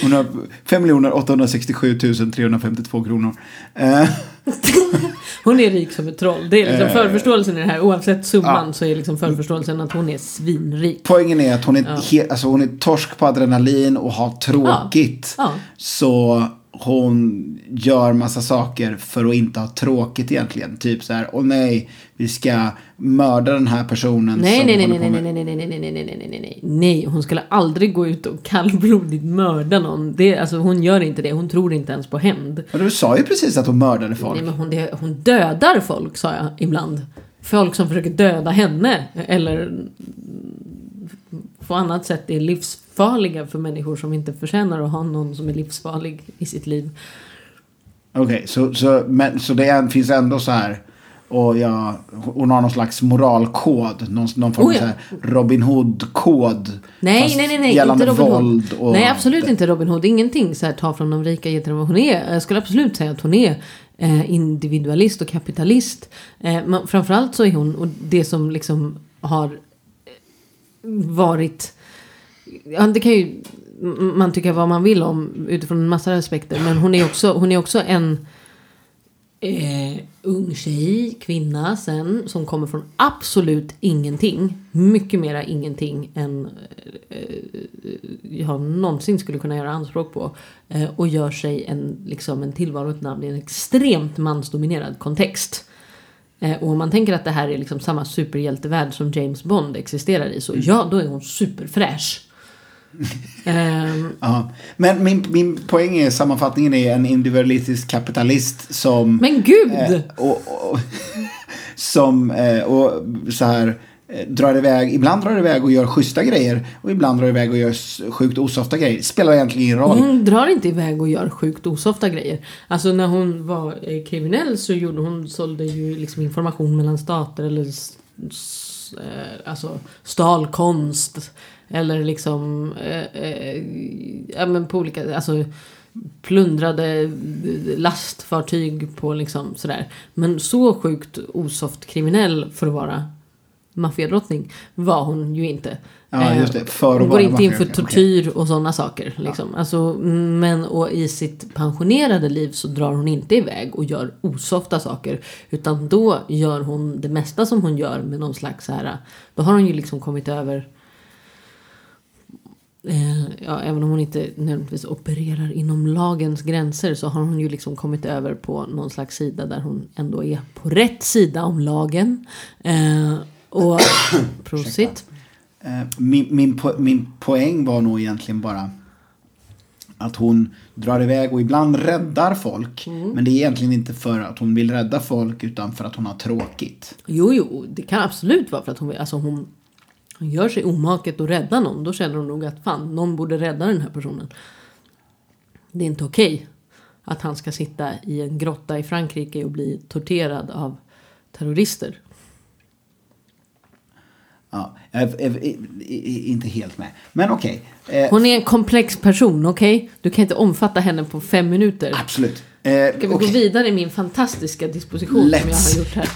Hon har 5 867 352 kronor. Eh, Hon är rik som ett troll. Det är liksom Eh, förförståelsen i det här. Oavsett summan ja. så är liksom förförståelsen att hon är svinrik. poängen är att hon är, Ja. alltså hon är torsk på adrenalin och har tråkigt. Ja. Så hon gör massa saker för att inte ha tråkigt egentligen. Typ så här, åh nej, vi ska mörda den här personen. Nej, som nej, nej, nej, nej, nej, nej, nej, nej, nej, nej, nej, nej, nej, nej. Hon skulle aldrig gå ut och kallblodigt mörda någon. Det, alltså, hon gör inte det. Hon tror inte ens på hämnd. Men du sa ju precis att hon mördade folk. Nej, men hon, det, hon dödar folk, sa jag ibland. Folk som försöker döda henne. Eller mm, på annat sätt är livsfarliga för människor som inte förtjänar att ha någon som är livsfarlig i sitt liv. Okej, så, så, men, så det är, finns ändå så här. Och jag, hon har någon slags moralkod. Någon, någon form av Oh ja. så här Robin Hood-kod. Nej, nej, nej, nej Gällande inte Robin våld och... Nej, absolut inte Robin Hood. Ingenting så här, ta från de rika ge till dem. Hon är, jag skulle absolut säga att hon är eh, individualist och kapitalist. Eh, men framförallt så är hon, och det som liksom har eh, varit Ja, det kan ju man tycka vad man vill om utifrån en massa aspekter. Men hon är också, hon är också en eh, ung tjej, kvinna sen, som kommer från absolut ingenting. Mycket mera ingenting än eh, jag någonsin skulle kunna göra anspråk på. Eh, och gör sig en, liksom en tillvaro ett namn i en extremt mansdominerad kontext. Eh, och om man tänker att det här är liksom samma superhjältevärld som James Bond existerar i så ja, då är hon superfräsch. Ehm, Ja. Men min, min poäng är sammanfattningen är en individualistisk kapitalist som... men gud! Eh, och, och, som eh, och så här eh, drar iväg, ibland drar iväg och gör schyssta grejer och ibland drar iväg och gör sjukt osofta grejer. Spelar egentligen ingen roll. Hon drar inte iväg och gör sjukt osofta grejer. Alltså när hon var eh, kriminell så gjorde hon, sålde ju liksom information mellan stater eller eh, alltså stal konst. Eller liksom, eh, eh, ja men på olika, alltså plundrade lastfartyg på liksom sådär. Men så sjukt osoft kriminell för att vara maffiadrottning var hon ju inte. Ja, Eh, just det. För att hon går inte in för tortyr och sådana saker. Liksom. Alltså, men och i sitt pensionerade liv så drar hon inte iväg och gör osofta saker. Utan då gör hon det mesta som hon gör med någon slags så här. Då har hon ju liksom kommit över. Eh, ja, även om hon inte nödvändigtvis opererar inom lagens gränser så har hon ju liksom kommit över på någon slags sida där hon ändå är på rätt sida om lagen. Eh, och prosit. Eh, min, min, po- min poäng var nog egentligen bara att hon drar iväg och ibland räddar folk. Mm. Men det är egentligen inte för att hon vill rädda folk utan för att hon har tråkigt. Jo, jo, det kan absolut vara för att hon, alltså hon, hon gör sig omaket att rädda någon. Då känner hon nog att fan, någon borde rädda den här personen. Det är inte okej att han ska sitta i en grotta i Frankrike och bli torterad av terrorister. Ja, jag är, inte helt med. Men okej. Eh, Hon är en komplex person, okej? Du kan inte omfatta henne på fem minuter. absolut. Eh, Ska vi gå okej. vidare i min fantastiska disposition som jag Let's. har gjort här?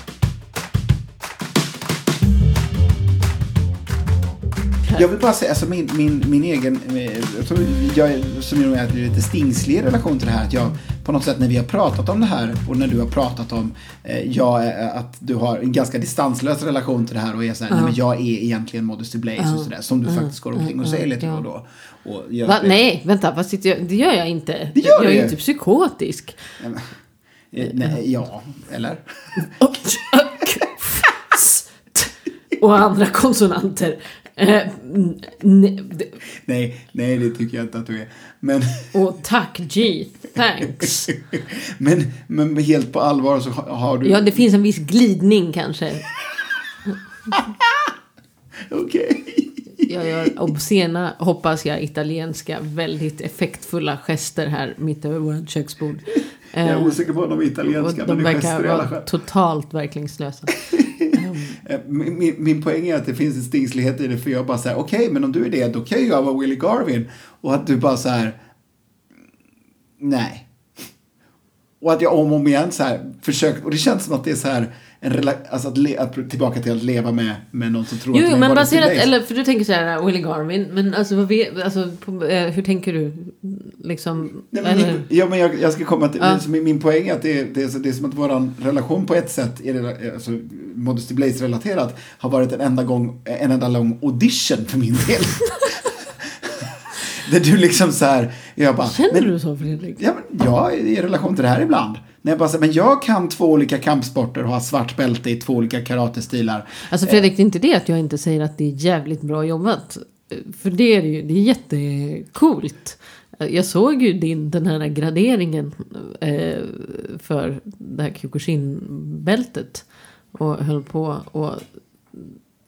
Jag vill bara säga, alltså min, min, min egen, eh, jag tror jag, är- som nog är lite stingslig i relation till det här, att jag på något sätt när vi har pratat om det här och när du har pratat om eh, jag, är- att du har en ganska distanslös relation till det här och är så här, nej men jag är egentligen Modesty Blaze och sådär, som du faktiskt går omkring och säger lite då och då. Och gör Va? Nej, vänta, vad sitter jag? det gör jag inte. Det gör jag är du ju inte psykotisk. Eh, nej, ja, eller? och andra konsonanter. Eh, Nej, nej det tycker jag inte att du är. Men, och tack G, thanks. men, men helt på allvar så har du... Ja, det finns en viss glidning kanske. Okej. Jag gör obscena, hoppas jag, italienska, väldigt effektfulla gester här mitt över vårt köksbord. Jag är Eh, osäker på om de är och italienska, de men det är verkar vara totalt verkningslösa. Eh, min, min, poäng är att det finns en stingslighet i det för jag bara säger okej men om du är det då kan ju jag vara Willie Garvin. Och att du bara så här nej. Och att jag om och om igen så här försökt och det känns som att det är så här en rela, alltså att, le, att tillbaka till att leva med, med någon som tror Jo, att jo men baserat, eller för du tänker så här, Willie Garvin, men alltså, vad vi, alltså på, eh, hur tänker du? Liksom, Nej, men eller, ja, men jag, jag ska komma till, Ja. min, min poäng är att det är, det, är, det är som att vår relation på ett sätt, är det, alltså, Modesty Blaze-relaterat, har varit en enda, gång, en enda lång audition för min del. Där du liksom så här, jag bara, känner men, du så Fredrik? Ja, men jag är i relation till det här ibland. När jag bara säger, men jag kan två olika kampsporter och har svart bälte i två olika karatestilar. Alltså Fredrik, det är inte det att jag inte säger att det är jävligt bra jobbat. För det är det ju, det är jättecoolt. Jag såg ju din, den här graderingen eh, för det här Kyokushin-bältet. Och höll på och...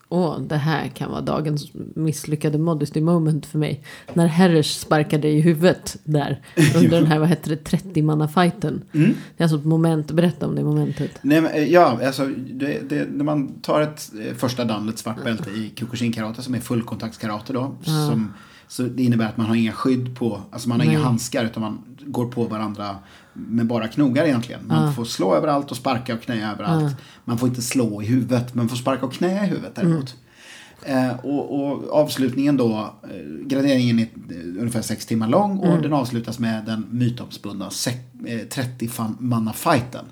Åh, det här kan vara dagens misslyckade modesty moment för mig. När Herrers sparkade i huvudet där. Under den här, vad hette det, 30-manna-fighten. Mm. Det är alltså ett moment, berätta om det momentet. Nej, men, eh, ja, alltså det, det, när man tar ett eh, första dan, ett svart bälte i Kyokushin-karate som är fullkontaktskarate då. Som, så det innebär att man har inga skydd på, alltså man har inga Nej. handskar utan man går på varandra med bara knogar egentligen. Man får slå överallt och sparka och knä överallt. Man får inte slå i huvudet, men får sparka och knä i huvudet däremot. Eh, och, och avslutningen då, eh, graderingen är eh, ungefär sex timmar lång och den avslutas med den mytomspunna sek- eh, 30-manna-fighten.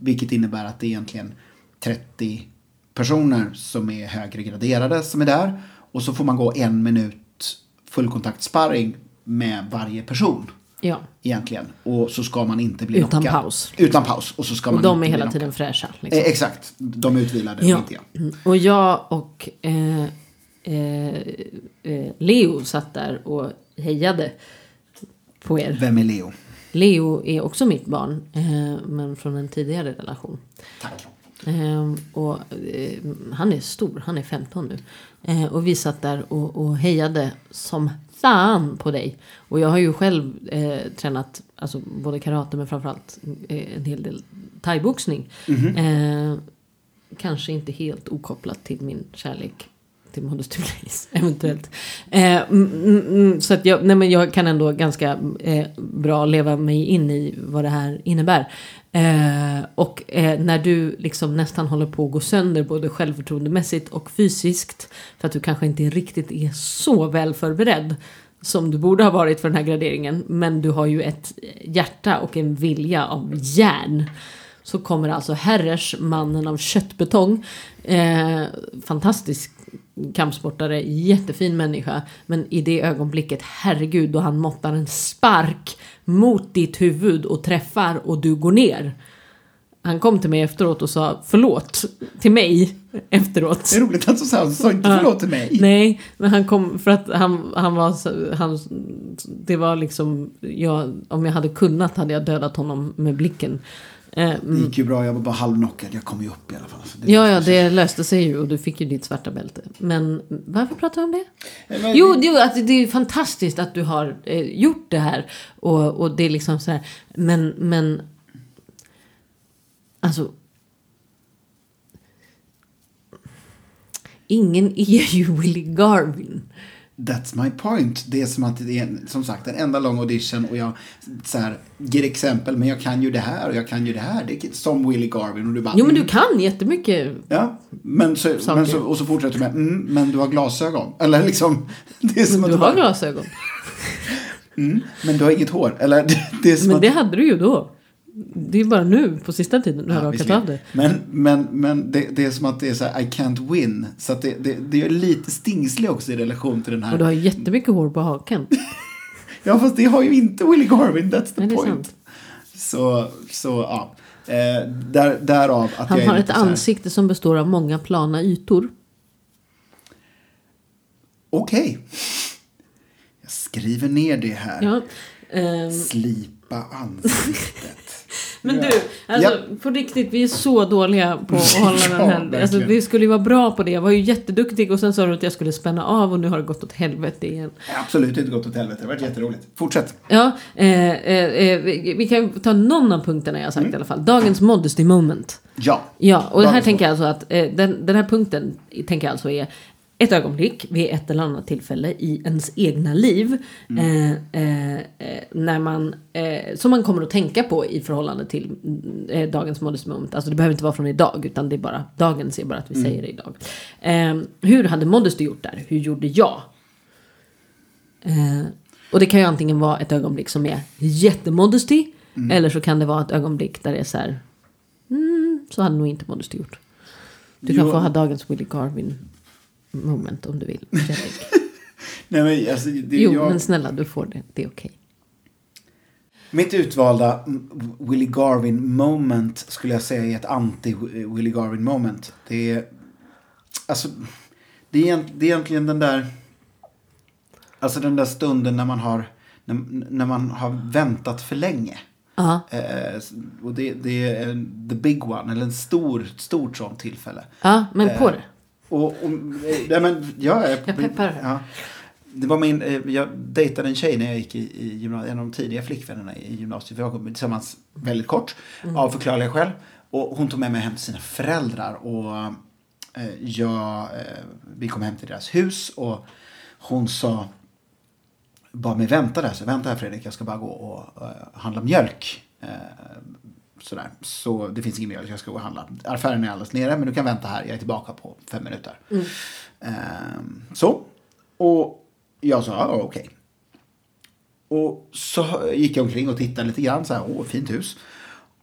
Vilket innebär att det är egentligen 30 personer som är högre graderade som är där. Och så får man gå en minut fullkontaktsparring med varje person. Ja. Egentligen. Och så ska man inte bli Utan knockad. paus. Utan paus. Och så ska Och man de inte är hela tiden fräscha. Liksom. Eh, exakt. De är utvilade, Ja. Mm. Och jag och eh, eh, eh, Leo satt där och hejade på er. Vem är Leo? Leo är också mitt barn, eh, men från en tidigare relation. Tack. Eh, och, han är stor, han är 15 nu. Och vi satt där och, och hejade som fan på dig. Och jag har ju själv eh, tränat alltså, både karate men framförallt eh, en hel del thaiboxning. Eh, kanske inte helt okopplat till min kärlek till Modesty Blaze, eventuellt. Eh, mm, mm, så att jag, nej men jag kan ändå ganska eh, bra leva mig in i vad det här innebär. Eh, och eh, när du liksom nästan håller på att gå sönder både självförtroendemässigt och fysiskt för att du kanske inte riktigt är så väl förberedd som du borde ha varit för den här graderingen. Men du har ju ett hjärta och en vilja av järn. Så kommer alltså Herrers, mannen av köttbetong. Eh, fantastisk kampsportare, jättefin människa. Men i det ögonblicket, herregud, då han måttar en spark mot ditt huvud och träffar och du går ner. Han kom till mig efteråt och sa förlåt till mig efteråt. Det är roligt att du sa, inte förlåt till mig. Nej, men han kom för att han, han var han, det var liksom, jag, om jag hade kunnat hade jag dödat honom med blicken. Eh, Det mm. gick ju bra, jag var bara halvknockad. Jag kom ju upp i alla fall. Så det- Ja, ja, det löste sig ju och du fick ju ditt svarta bälte. Men varför pratar jag om det? Eh, Men- Jo, det, att det är fantastiskt att du har eh, gjort det här. Och, och det är liksom så här. Men, men. Alltså. Ingen är ju Willie Garvin. That's my point. Det är som att det är som sagt en enda lång audition och jag så här, ger exempel men jag kan ju det här och jag kan ju det här. Det är som Willie Garvin och du bara Jo, men mm, du kan jättemycket. Ja, men så, Saker. men så, och så fortsätter du med mm, men du har glasögon. Eller liksom, det är som Men att du du har bara, glasögon. mm, men du har inget hår. Eller det är som Men att, det hade du ju då. Det är bara nu på sista tiden du har Ja, rakat av det. Men, men, men det, det är som att det är så här, I can't win. Så att det, det, det är lite stingslig också i relation till den här. Och du har jättemycket hår på hakan. Ja, fast det har ju inte Willie Garvin, that's the Nej, point. Så, så ja. Eh, där, därav att Han jag har ett ansikte som består av många plana ytor. Okej. Jag skriver ner det här. Ja. ehm, Slipa ansiktet. Men du, alltså Ja. på riktigt, vi är så dåliga på att hålla Ja, den här. Alltså, vi skulle ju vara bra på det. Jag var ju jätteduktig och sen sa du att jag skulle spänna av och nu har det gått åt helvete igen. Absolut inte gått åt helvete. Det har varit jätteroligt. Fortsätt. Ja, eh, eh, eh, vi, vi kan ta någon av punkterna jag har sagt i alla fall. Dagens modesty moment. Ja. Ja, och här tänker jag alltså att eh, den, den här punkten tänker jag alltså är ett ögonblick vid ett eller annat tillfälle i ens egna liv. Eh, eh, eh, när man, eh, som man kommer att tänka på i förhållande till mm, eh, dagens modest moment. Alltså det behöver inte vara från idag utan det är bara, dagens är bara att vi säger det idag. Eh, hur hade Modesty gjort där? Hur gjorde jag? Eh, och det kan ju antingen vara ett ögonblick som är jättemodesty. Eller så kan det vara ett ögonblick där det är så här. Mm, så hade nog inte Modesty gjort. Du kan Jo. få ha dagens Willie Garvin moment om du vill. Nej, men, alltså, det, Jo, jag, men snälla du får det. Det är okej. Mitt utvalda Willie Garvin moment skulle jag säga är ett anti-Willie Garvin moment. Det är, alltså, det är, det är egentligen den där, alltså den där stunden när man har, när, när man har väntat för länge. Ja, Eh, och det, det är en, the big one, eller en stor, stort sånt tillfälle. ja men på Eh, det. Och, och, eh, nej, men, jag, är, Jag peppar. Ja. Det var min, eh, jag dejtade en tjej när jag gick i, i gymnasiet, en av de tidiga flickvännerna i gymnasiet. Vi var tillsammans väldigt kort, Mm. av förklarliga skäl. Och hon tog med mig hem till sina föräldrar. Och eh, jag, eh, vi kom hem till deras hus och hon sa, bad mig vänta där. Så vänta här Fredrik, jag ska bara gå och handla mjölk. Sådär. Så det finns ingen mjölk, jag ska gå och handla. Affären är alldeles nere, men du kan vänta här. Jag är tillbaka på fem minuter. Ehm, så. Och jag sa, ja okej. Och så gick jag omkring och tittade lite grann. Så här, åh, fint hus.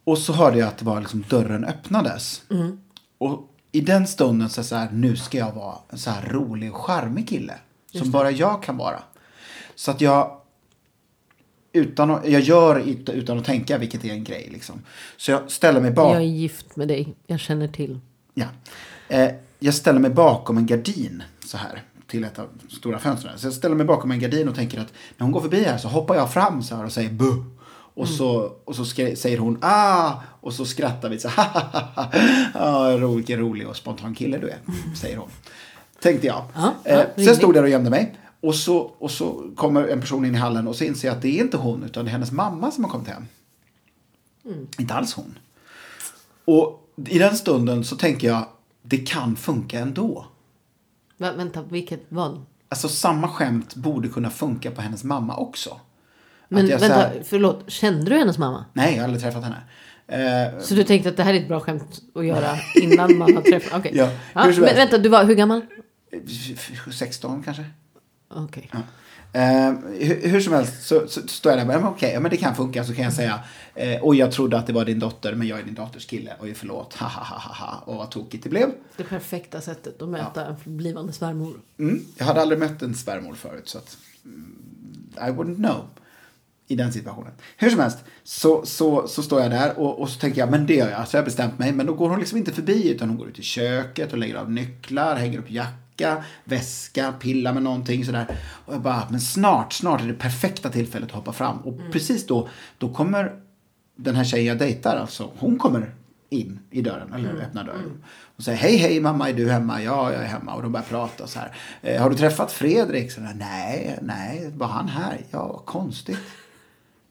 Och så hörde jag att det var liksom dörren öppnades. Och i den stunden så, så här, nu ska jag vara en så här rolig och charmig kille. Som bara jag kan vara. Så att jag utan att, jag gör ut- utan att tänka, vilket är en grej. Liksom. Så jag ställer mig bakom. Jag är gift med dig. Jag känner till. Ja. Eh, jag ställer mig bakom en gardin så här till ett av de stora fönstren. Så jag ställer mig bakom en gardin och tänker att när hon går förbi här så hoppar jag fram så här och säger buh. Och så, och så skri- säger hon ah och så skrattar vi så ha ha. Ja, vilken rolig och spontan kille du är, säger hon. Tänkte jag. Ja, ja, eh, sen stod jag där och gömde mig. Och så, och så kommer en person in i hallen och så inser jag att det är inte hon utan det är hennes mamma som har kommit hem. Inte alls hon. Och i den stunden så tänker jag, det kan funka ändå. Va, vänta, vilket vad? Alltså samma skämt borde kunna funka på hennes mamma också. Men vänta, här- förlåt. Kände du hennes mamma? Nej, jag har aldrig träffat henne. Eh, Så du tänkte att det här är ett bra skämt att göra innan man har träffat? Okej. Ja, Ja, men helst. vänta, du var hur gammal? 16 kanske? Okej. Eh, hur, hur som helst så, så står jag där och bara, okej, ja, men det kan funka. Så kan jag säga, eh, och jag trodde att det var din dotter, men jag är din dotters kille. Oj, förlåt, ha ha ha ha. Och vad tokigt det blev. Det perfekta sättet att möta en blivande svärmor. Mm, jag hade aldrig mött en svärmor förut, så att mm, I wouldn't know. I den situationen. Hur som helst, så, så, så står jag där och, och så tänker jag, men det gör jag. Så jag har bestämt mig. Men då går hon liksom inte förbi, utan hon går ut i köket och lägger av nycklar, hänger upp jacka, väska, pillar med någonting sådär. Och jag bara, men snart, snart är det perfekta tillfället att hoppa fram. Och precis då, då kommer den här tjejen jag dejtar, alltså, hon kommer in i dörren, eller öppnar dörren. Och säger, hej hej mamma, är du hemma? Ja, jag är hemma. Och de börjar prata så här. Eh, har du träffat Fredrik? Så där, nej, nej, var han här? Ja, konstigt.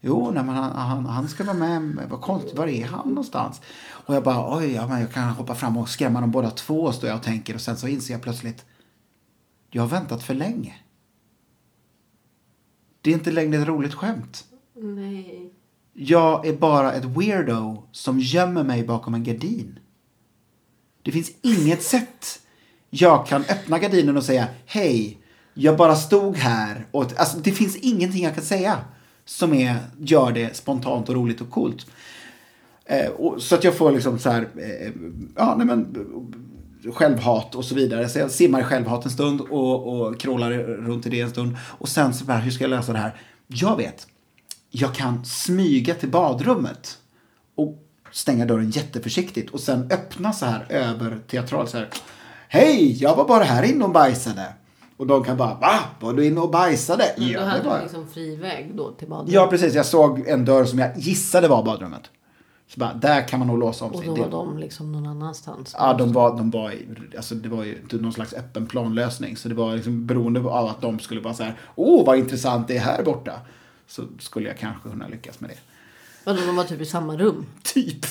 Jo, nej, men han, han, han ska vara med. Vad konstigt, var är han någonstans? Och jag bara, oj, ja, men jag kan hoppa fram och skrämma dem båda två, står jag och tänker. Och sen så inser jag plötsligt, jag har väntat för länge. Det är inte längre ett roligt skämt. Nej. Jag är bara ett weirdo som gömmer mig bakom en gardin. Det finns inget sätt jag kan öppna gardinen och säga hej, jag bara stod här. Och, alltså, det finns ingenting jag kan säga som är, gör det spontant och roligt och coolt. Eh, och, så att jag får liksom så här, eh, ja nej men eh, självhat och så vidare. Så jag simmar i självhat en stund och, och krålar runt i det en stund. Och sen så bara, hur ska jag lösa det här? Jag vet. Jag kan smyga till badrummet och stänga dörren jätteförsiktigt och sen öppna så här över teatralt så här. Hej, jag var bara här inne och bajsade. Och de kan bara, va? Var du inne och bajsade? Men då Ja, hade du liksom fri väg då till badrummet. Ja, precis. Jag såg en dörr som jag gissade var badrummet. Så bara, där kan man nog låsa om Och sig. då Det- var de liksom någon annanstans. Ja, de var, de var, alltså det var ju någon slags öppen planlösning. Så det var liksom beroende av att de skulle vara så här, åh vad intressant det är här borta. Så skulle jag kanske kunna lyckas med det. Vadå, de var typ i samma rum? Typ.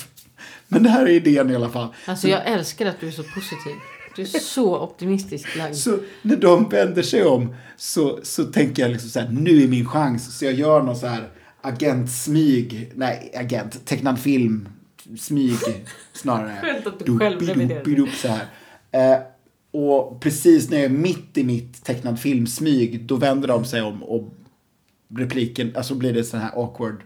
Men det här är idén i alla fall. Alltså jag älskar att du är så positiv. Du är så optimistisk lagd. Så när de vänder sig om så, så tänker jag liksom så här, nu är min chans. Så jag gör någon så här agentsmyg, nej agent, tecknad film, smyg snarare. Skönt att du själv reviderar. så här. Eh, och precis när jag är mitt i mitt tecknad filmsmyg, då vänder de sig om och repliken, alltså blir det så här awkward,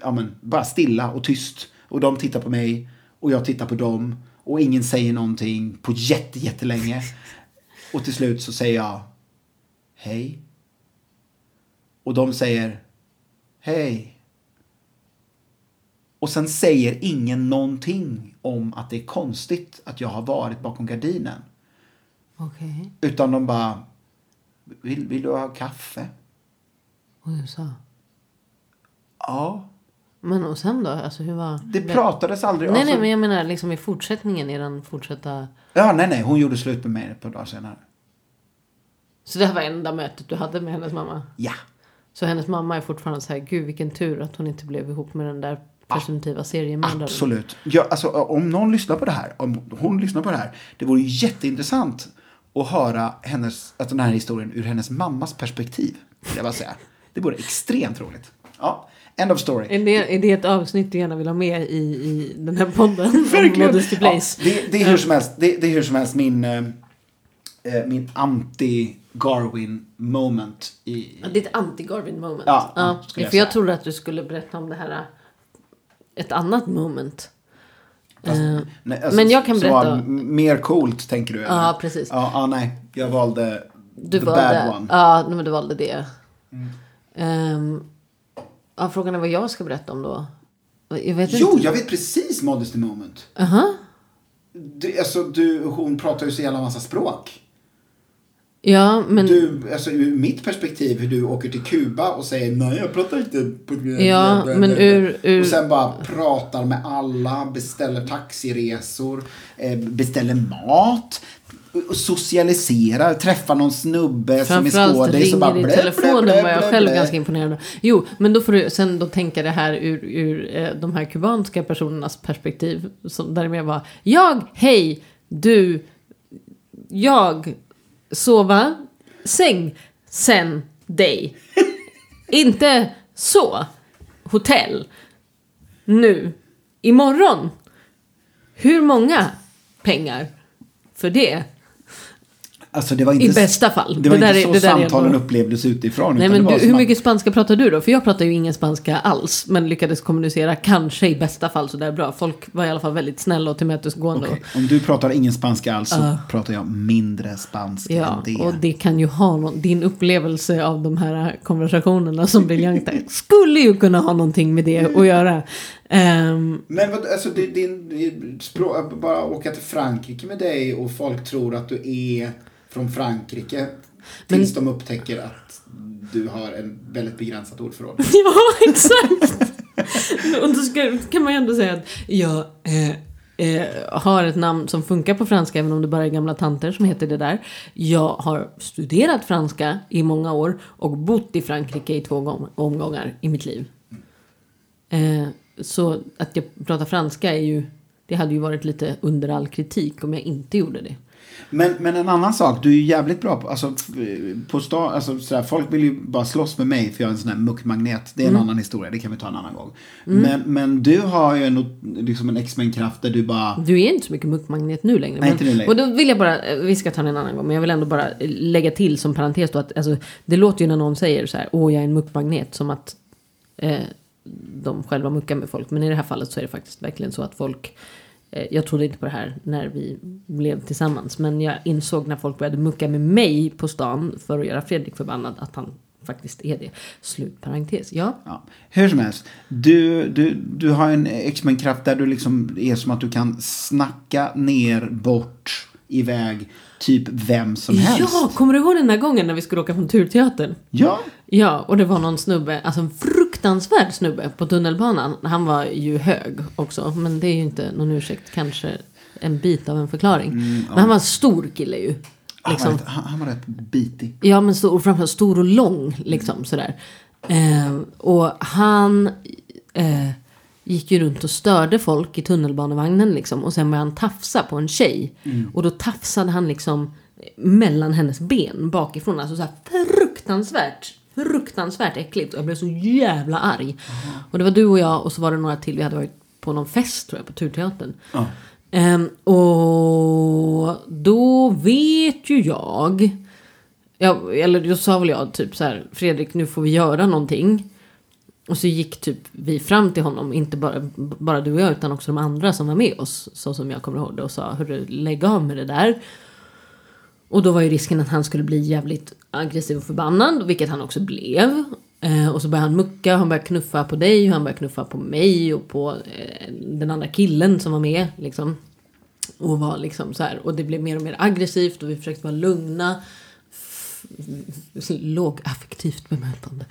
ja men bara stilla och tyst. Och de tittar på mig och jag tittar på dem och ingen säger någonting på jätte, jättelänge. Och till slut så säger jag hej. Och de säger hej. Och sen säger ingen någonting om att det är konstigt att jag har varit bakom gardinen. Okej. Utan de bara, vill, vill du ha kaffe? Och du sa? Ja. Men och sen då? Alltså hur var... Det pratades aldrig. Nej, alltså, nej, men jag menar liksom i fortsättningen, i den fortsätta... Ja, nej, nej. Hon gjorde slut med mig ett par dagar senare. Så det här var enda mötet du hade med hennes mamma? Ja. Så hennes mamma är fortfarande så här, gud vilken tur att hon inte blev ihop med den där presumtiva seriemördaren. Absolut. Ja, alltså, om någon lyssnar på det här, om hon lyssnar på det här, det vore jätteintressant att höra hennes, att den här historien ur hennes mammas perspektiv. Jag bara säga. Det vore extremt roligt. Ja, end of story. Är det, är det ett avsnitt du gärna vill ha med i, i den här podden? Verkligen. Ja, det, det, är hur som helst, det, det är hur som helst min, eh, eh, min anti-Garwin moment i... Ja, det är ett anti-Garvin moment. Ja, ja, jag för jag säga. trodde att du skulle berätta om det här. Ett annat moment. Fast, Eh, nej, alltså, men jag kan berätta- mer coolt, tänker du? eller? Ja, precis. Ja, ja, nej. Jag valde Du the valde, bad one. Ja, men du valde det. Ehm, Ja, frågan är vad jag ska berätta om då. Jag vet Jo, inte. jag vet precis Modesty Moment. Aha. Du, alltså, du, hon pratar ju så jävla massa språk. Ja, men... Du, alltså ur mitt perspektiv, hur du åker till Kuba och säger nej jag pratar inte på Ja, men ur- ur- Och sen bara pratar med alla, beställer taxiresor, eh, beställer mat, och socialiserar, träffar någon snubbe som är skådis och bara ringer i blä, telefonen blä, blä, var jag blä, själv blä. ganska imponerad av. Jo, men då får du sen då tänka det här ur, ur eh, de här kubanska personernas perspektiv. Som där med var jag, hej, du, jag, sova, säng, sen, dig. Inte så, hotell, nu, imorgon. Hur många pengar för det? Alltså det var inte, I bästa fall. Det var Det där inte så det där samtalen ändå- upplevdes utifrån. Nej utan men du, hur att- mycket spanska pratar du då? För jag pratar ju ingen spanska alls. Men lyckades kommunicera kanske i bästa fall sådär bra. Folk var i alla fall väldigt snälla och tillmötesgående. Okej, Om du pratar ingen spanska alls så Ja. pratar jag mindre spanska Ja, än det. och det kan ju ha någon, din upplevelse av de här konversationerna som briljanta skulle ju kunna ha någonting med det att göra. Ehm, Men vad, alltså din, din språk, bara åka till Frankrike med dig och folk tror att du är från Frankrike. Tills de upptäcker att du har en väldigt begränsat ordförråd. ja, exakt! och då ska, kan man ju ändå säga att jag eh, eh, har ett namn som funkar på franska även om det bara är gamla tanter som heter det där. Jag har studerat franska i många år och bott i Frankrike i två gång- omgångar i mitt liv. Eh, så att jag pratar franska är ju, det hade ju varit lite under all kritik om jag inte gjorde det. Men, men en annan sak, du är ju jävligt bra på, alltså, på stan, alltså sådär, folk vill ju bara slåss med mig för jag är en sån här muckmagnet. Det är en Mm. annan historia, det kan vi ta en annan gång. Men, men du har ju en, liksom en X-Men-kraft där du bara, Du är inte så mycket muckmagnet nu längre. Nej, men, inte nu längre. Och då vill jag bara, vi ska ta den en annan gång, men jag vill ändå bara lägga till som parentes då att alltså, det låter ju när någon säger så här, åh jag är en muckmagnet, som att eh, de själva muckar med folk. Men i det här fallet så är det faktiskt verkligen så att folk, Eh, jag trodde inte på det här när vi blev tillsammans, men jag insåg när folk började mucka med mig på stan för att göra Fredrik förbannad att han faktiskt är det. Slut parentes. Ja. ja, hur som helst. Du, du, du har en X-Men-kraft där du liksom är som att du kan snacka ner, bort, iväg, typ vem som helst. Ja, kommer du ihåg den där gången när vi skulle åka från Turteatern? Ja, Ja, och det var någon snubbe, alltså en fruktansvärd snubbe på tunnelbanan. Han var ju hög också, men det är ju inte någon ursäkt, kanske en bit av en förklaring. Men han var en stor kille ju. han, Liksom. var rätt, han, han var rätt bitig. Ja, men stor, och framförallt stor och lång, liksom sådär. Eh, och han eh, gick ju runt och störde folk i tunnelbanevagnen liksom. Och sen började han tafsa på en tjej. Och då tafsade han liksom mellan hennes ben bakifrån. Alltså så här fruktansvärt, fruktansvärt äckligt. Och jag blev så jävla arg. Och det var du och jag och så var det några till. Vi hade varit på någon fest tror jag, på Turteatern. Ja. Ehm, och då vet ju jag, ja, eller då sa väl jag typ så här, Fredrik nu får vi göra någonting. Och så gick typ vi fram till honom, inte bara, bara du och jag utan också de andra som var med oss. Så som jag kommer ihåg det och sa, hörru lägg av med det där. Och då var ju risken att han skulle bli jävligt aggressiv och förbannad, vilket han också blev. Eh, och så började han mucka, han började knuffa på dig, och han började knuffa på mig och på eh, den andra killen som var med. Liksom. Och var liksom så här, och det blev mer och mer aggressivt och vi försökte vara lugna. Lågaffektivt bemötande.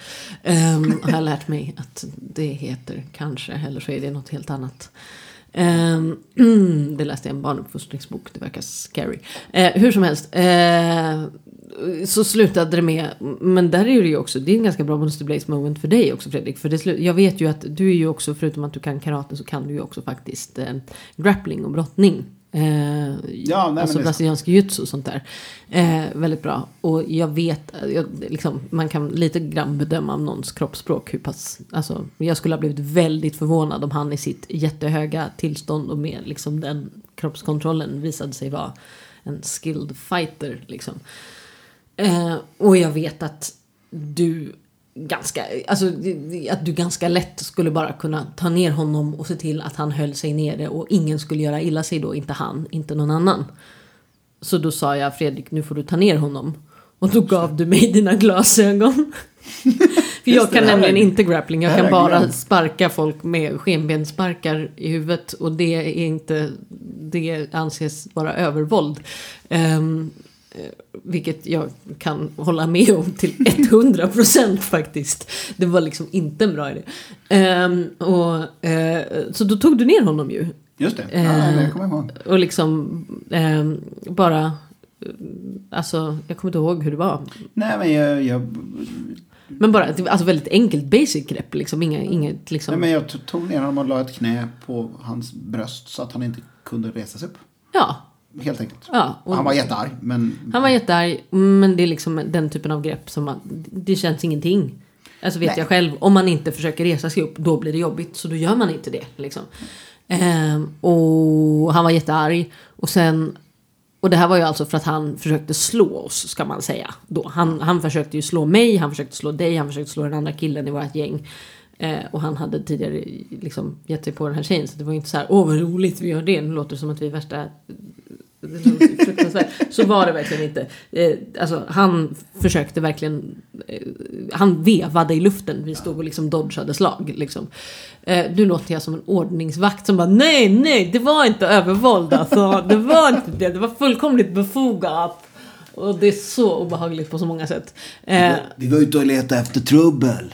Um, har jag lärt mig att det heter kanske, eller så är det något helt annat. Um, det läste jag i en barnuppfostringsbok, det verkar scary. Uh, hur som helst. Uh, så slutade det med, men där är det ju också, det är en ganska bra Monster Blaze moment för dig också Fredrik. För det slu- jag vet ju att du är ju också, förutom att du kan karate så kan du ju också faktiskt eh, grappling och brottning. Eh, Ja, nej, alltså brasiliansk jiu-jitsu och sånt där. Eh, väldigt bra. Och jag vet, jag, liksom, man kan lite grann bedöma om någons kroppsspråk hur pass, alltså jag skulle ha blivit väldigt förvånad om han i sitt jättehöga tillstånd och med liksom den kroppskontrollen visade sig vara en skilled fighter liksom. Eh, och jag vet att du ganska, alltså att du ganska lätt skulle bara kunna ta ner honom och se till att han höll sig nere och ingen skulle göra illa sig då, inte han, inte någon annan. Så då sa jag Fredrik, nu får du ta ner honom. Och då gav du mig dina glasögon. För jag kan nämligen är- inte grappling. Jag kan bara sparka folk med skenbenssparkar i huvudet. Och det är inte... Det anses vara övervåld. Eh, vilket jag kan hålla med om till 100% faktiskt. Det var liksom inte en bra idé. Ehm, och, eh, så då tog du ner honom ju. Just det. Ja, Eh, det kommer jag ihåg. Och liksom ehm, bara... eh, Alltså, jag kommer inte ihåg hur det var. Nej, men jag, jag, Men bara, alltså väldigt enkelt basic grepp liksom. Inga, inget liksom. nej, men jag tog ner honom och la ett knä på hans bröst så att han inte kunde resa sig upp. Ja, Helt enkelt. ja. Han var jättearg, men... han var jättearg. Men det är liksom den typen av grepp som man, det känns ingenting. Alltså vet Nej. jag själv, om man inte försöker resa sig upp, då blir det jobbigt. Så då gör man inte det. Liksom. Ehm, och han var jättearg. Och sen, och det här var ju alltså för att han försökte slå oss, ska man säga. Då. Han, han försökte ju slå mig, han försökte slå dig, han försökte slå den andra killen i vårt gäng. Eh, och han hade tidigare liksom gett sig på den här tjejen. Så det var inte så här, åh vad roligt vi gör det. Nu låter det som att vi är värsta det låter fruktansvärt. Så var det verkligen inte. Eh, alltså, han försökte verkligen... Eh, han vevade i luften. Vi stod och liksom dodgade slag. Liksom. Eh, nu låter jag som en ordningsvakt som bara nej, nej, det var inte övervåld alltså. Det var inte det. Det var fullkomligt befogat. Och det är så obehagligt på så många sätt. Eh, Vi var ute och letade efter trubbel.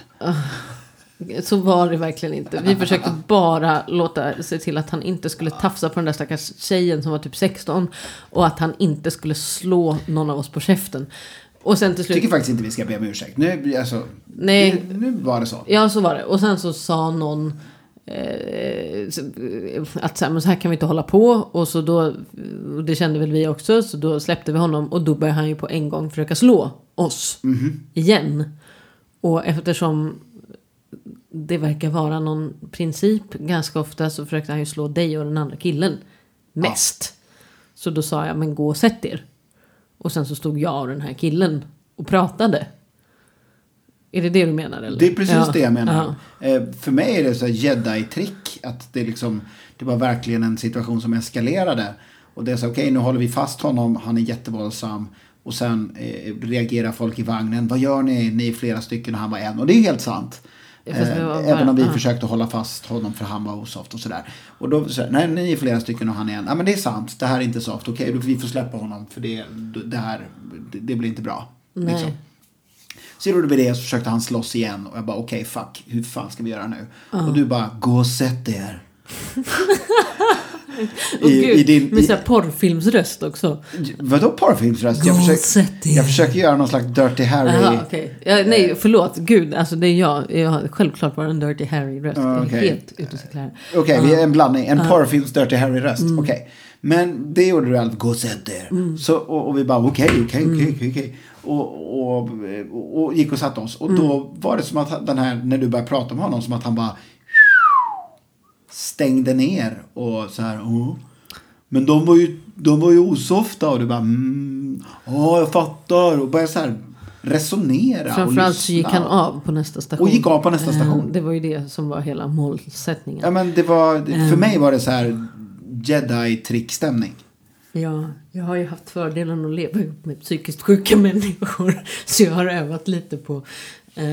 Så var det verkligen inte. Vi försökte bara låta se till att han inte skulle tafsa på den där stackars tjejen som var typ 16. Och att han inte skulle slå någon av oss på käften. Och sen till Jag slut... tycker faktiskt inte vi ska be om ursäkt. Nu, alltså, Nej. Nu, var det så. Ja, så var det. Och sen så sa någon eh, att så här, men så här kan vi inte hålla på. Och så då, och det kände väl vi också, så då släppte vi honom. Och då började han ju på en gång försöka slå oss igen. Och eftersom det verkar vara någon princip ganska ofta så försökte han ju slå dig och den andra killen mest. Så då sa jag, men gå och sätt er. Och sen så stod jag och den här killen och pratade. Är det det du menar? Eller? Det är precis Ja, det jag menar. ja. Eh, för mig är det så jedi-trick. Att det, liksom, det var verkligen en situation som eskalerade. Och det är så okej nu håller vi fast honom, han är jättevåldsam. Och sen eh, reagerar folk i vagnen. Vad gör ni? Ni är flera stycken och han var en. Och det är helt sant. Eh, även om vi ja. försökte hålla fast honom för han var osoft och sådär. Och då så nej ni är flera stycken och han är en. Ja men det är sant, det här är inte soft. Okej, då vi får släppa honom för det, det här, det, det blir inte bra. Nej. Liksom. Så gjorde vi det så försökte han slåss igen och jag bara okej fuck, hur fan ska vi göra nu? Och du bara gå och sätt er. I- gud, i din- med i- så här porrfilmsröst också. Vadå porrfilmsröst? Jag er. jag försöker göra någon slags Dirty Harry. Jaha, okej. ja, nej, förlåt. Gud, alltså det är jag. Jag har självklart bara en Dirty Harry-röst. Är okej. helt ute och cyklar. Okej, vi är en blandning. En porrfilms Dirty Harry-röst. Mm. Okej. Men det gjorde du alltså. Gå och sätt er. Så, och, och vi bara okej, okej, Mm. okej, okej, okej. Och, och, och, och gick och satte oss. Och Mm. då var det som att den här, när du började prata med honom, som att han bara stängde ner och så här. Oh. Men de var ju, de var ju osofta och du bara mm, ja, jag fattar. Och började så här resonera och Framförallt så gick han av på nästa station. Och gick av på nästa Eh, station. Det var ju det som var hela målsättningen. Ja men det var, för mig var det så här jedi-trickstämning. Ja, jag har ju haft fördelen att leva ihop med psykiskt sjuka människor. Så jag har övat lite på... Eh,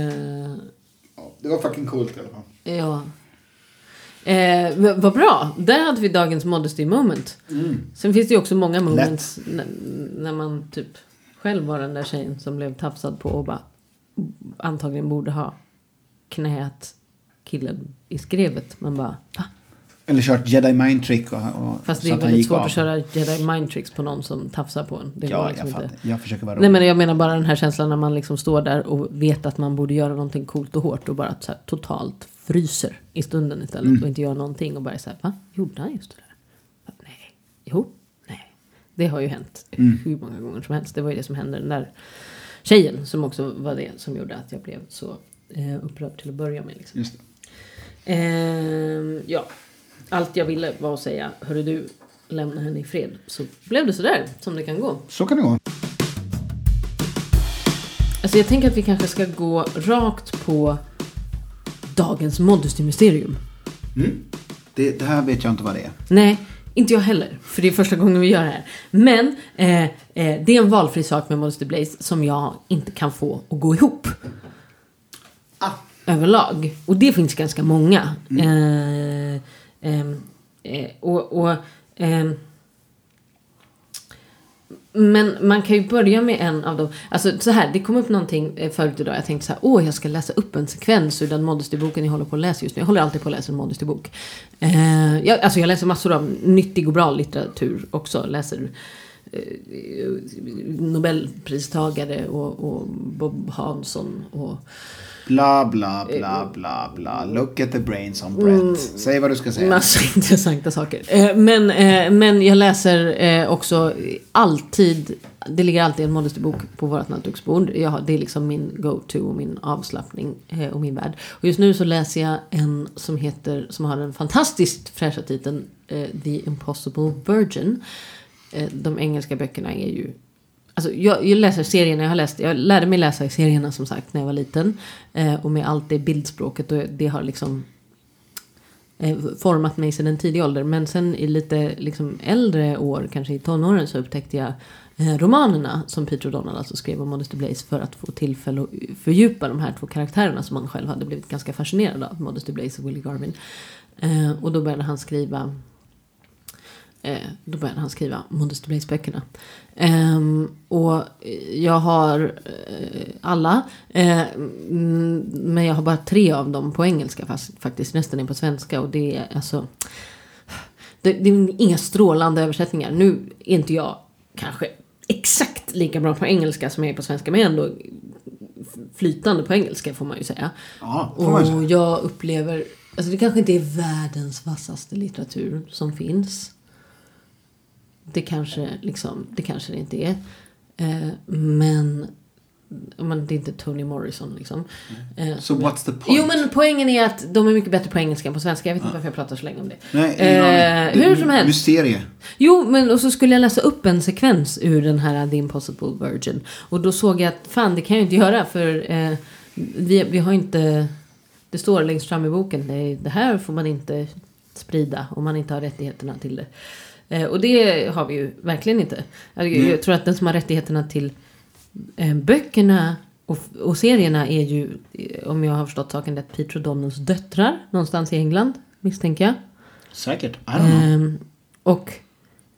Ja, det var fucking coolt i alla fall. ja. Eh, vad bra! Där hade vi dagens modesty moment. Sen finns det ju också många moments när, när man typ själv var den där tjejen som blev tafsad på och bara antagligen borde ha knät killen i skrevet. Man bara, va? Eller kört jedi mind trick och, och Fast det är väldigt svårt av. att köra jedi mind tricks på någon som tafsar på en. Det Ja, liksom jag inte. Jag försöker vara Nej men jag menar bara den här känslan när man liksom står där och vet att man borde göra någonting coolt och hårt och bara totalt fryser i stunden istället Mm. och inte gör någonting och bara är så här, va? Gjorde han just det där? Va? Nej. Jo. Nej. Det har ju hänt Mm. hur många gånger som helst. Det var ju det som hände den där tjejen som också var det som gjorde att jag blev så eh, upprörd till att börja med. Liksom. Ehm, ja, allt jag ville var att säga, hörru du, lämna henne i fred. Så blev det sådär som det kan gå. Så kan det gå. Alltså jag tänker att vi kanske ska gå rakt på dagens modesty-mysterium. det. Det här vet jag inte vad det är. Nej, inte jag heller. För det är första gången vi gör det här. Men eh, eh, det är en valfri sak med Modesty Blaze som jag inte kan få att gå ihop. Ah. Överlag. Och det finns ganska många. Eh, ehm, eh, och... och ehm, men man kan ju börja med en av dem. Alltså så här, det kom upp någonting eh, förut idag. Jag tänkte så här, åh jag ska läsa upp en sekvens ur den Modesty-boken jag håller på att läsa just nu. Jag håller alltid på att läsa en Modesty-bok. Eh, jag, alltså jag läser massor av nyttig och bra litteratur också. Läser eh, Nobelpristagare och, och Bob Hansson och Bla, bla, bla, bla, bla. Look at the brains on Brett. Säg vad du ska säga. Massa intressanta saker. Eh, Men, eh, men jag läser eh, också alltid, det ligger alltid en Modesty-bok på vårt nattduksbord. Det är liksom min go-to och min avslappning eh, och min värld. Och just nu så läser jag en som heter, som har den fantastiskt fräscha titeln eh, The Impossible Virgin. Eh, De engelska böckerna är ju Alltså jag, jag läser serierna, jag har läst, jag lärde mig läsa i serierna som sagt när jag var liten. Eh, och med allt det bildspråket och det har liksom eh, format mig sedan en tidig ålder. Men sen i lite liksom, äldre år, kanske i tonåren, så upptäckte jag eh, romanerna som Peter O'Donnell alltså skrev om Modesty Blaze för att få tillfälle att fördjupa de här två karaktärerna som han själv hade blivit ganska fascinerad av, Modesty Blaze och Willie Garvin. Eh, och då började han skriva Eh, då började han skriva Modesty Blaze-böckerna. Ehm, och jag har eh, alla. Mm, men jag har bara tre av dem på engelska fast, faktiskt. Resten är på svenska. Och det är alltså... Det, det är inga strålande översättningar. Nu är inte jag kanske exakt lika bra på engelska som jag är på svenska. Men ändå flytande på engelska får man ju säga. Ja, får man ju Och jag upplever, alltså det kanske inte är världens vassaste litteratur som finns. Det kanske, liksom, det kanske det inte är. Eh, men, men det är inte Toni Morrison liksom. Eh, Så what's the point? Jo men poängen är att de är mycket bättre på engelska än på svenska. Jag vet inte varför jag pratar så länge om det. Nej, Eh, aning. hur som helst. Mysterie. Jo, men och så skulle jag läsa upp en sekvens ur den här The Impossible Virgin. Och då såg jag att fan, det kan jag inte göra för eh, vi, vi har inte... Det står längst fram i boken, det, det här får man inte sprida om man inte har rättigheterna till det. Eh, och det har vi ju verkligen inte. Jag, jag tror att den som har rättigheterna till eh, böckerna och, och serierna är ju, eh, om jag har förstått saken rätt, Peter O'Donnells döttrar någonstans i England, misstänker jag. Säkert. I don't know. Ehm, och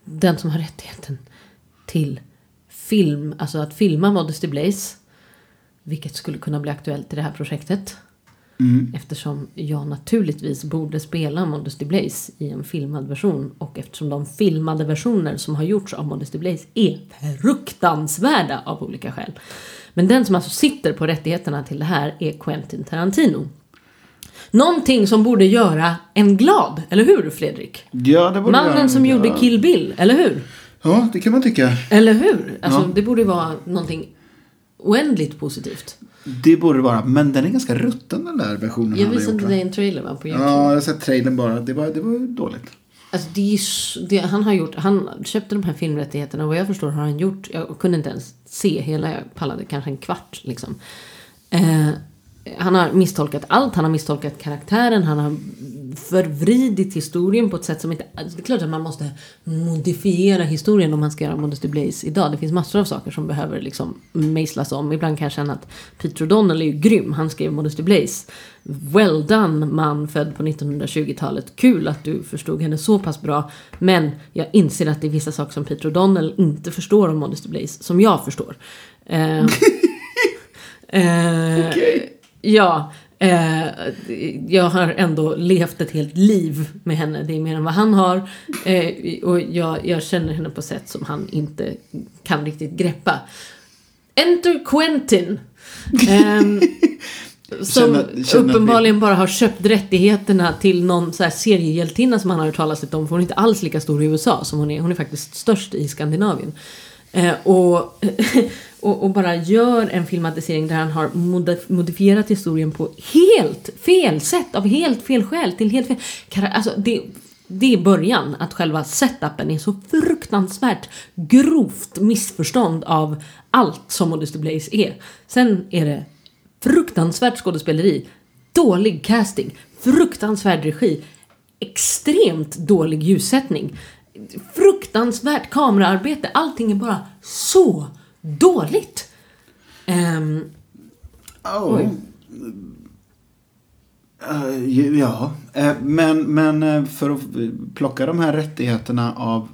den som har rättigheten till film, alltså att filma Modesty Blaze, vilket skulle kunna bli aktuellt i det här projektet. Mm. Eftersom jag naturligtvis borde spela Modesty Blaze i en filmad version. Och eftersom de filmade versioner som har gjorts av Modesty Blaze är fruktansvärda av olika skäl. Men den som alltså sitter på rättigheterna till det här är Quentin Tarantino. Någonting som borde göra en glad, eller hur Fredrik? Ja, det borde Mannen som gjorde Kill Bill, eller hur? Ja, det kan man tycka. Eller hur? Alltså, Ja. Det borde vara någonting oändligt positivt. Det borde vara. Men den är ganska rutten den där versionen Jag visade gjort. dig en trailer va, på YouTube. Ja, jag har sett trailern bara. Det var, det var dåligt. Alltså det är det, han har gjort, han köpte de här filmrättigheterna och vad jag förstår har han gjort, jag kunde inte ens se hela, jag pallade kanske en kvart liksom. Eh, han har misstolkat allt, han har misstolkat karaktären, han har förvridit historien på ett sätt som inte... Alltså det är klart att man måste modifiera historien om man ska göra Modesty Blaze idag. Det finns massor av saker som behöver liksom mejslas om. Ibland kan jag känna att Peter O'Donnell är ju grym. Han skrev Modesty Blaze. Well done man född på 1920-talet. Kul att du förstod henne så pass bra. Men jag inser att det är vissa saker som Peter O'Donnell inte förstår om Modesty Blaze som jag förstår. Eh, eh, Okej. Ja, eh, jag har ändå levt ett helt liv med henne. Det är mer än vad han har. Eh, och jag, jag känner henne på sätt som han inte kan riktigt greppa. Enter Quentin. ehm, som Känner- känner uppenbarligen bara har köpt rättigheterna till någon så här seriehjältinna som han har hört talas om. För hon är inte alls lika stor i USA som hon är. Hon är faktiskt störst i Skandinavien. Eh, och, och, och bara gör en filmatisering där han har modifierat historien på helt fel sätt. Av helt fel skäl. Till helt fel. Alltså, det, det är början. Att själva setupen är så fruktansvärt grovt missförstånd av allt som Modesty Blaze är. Sen är det fruktansvärt skådespeleri, dålig casting, fruktansvärd regi, extremt dålig ljussättning, fruktansvärt kameraarbete. Allting är bara så dåligt. Ehm, Oh. Ju- ja, Eh, men, men eh, för att plocka de här rättigheterna av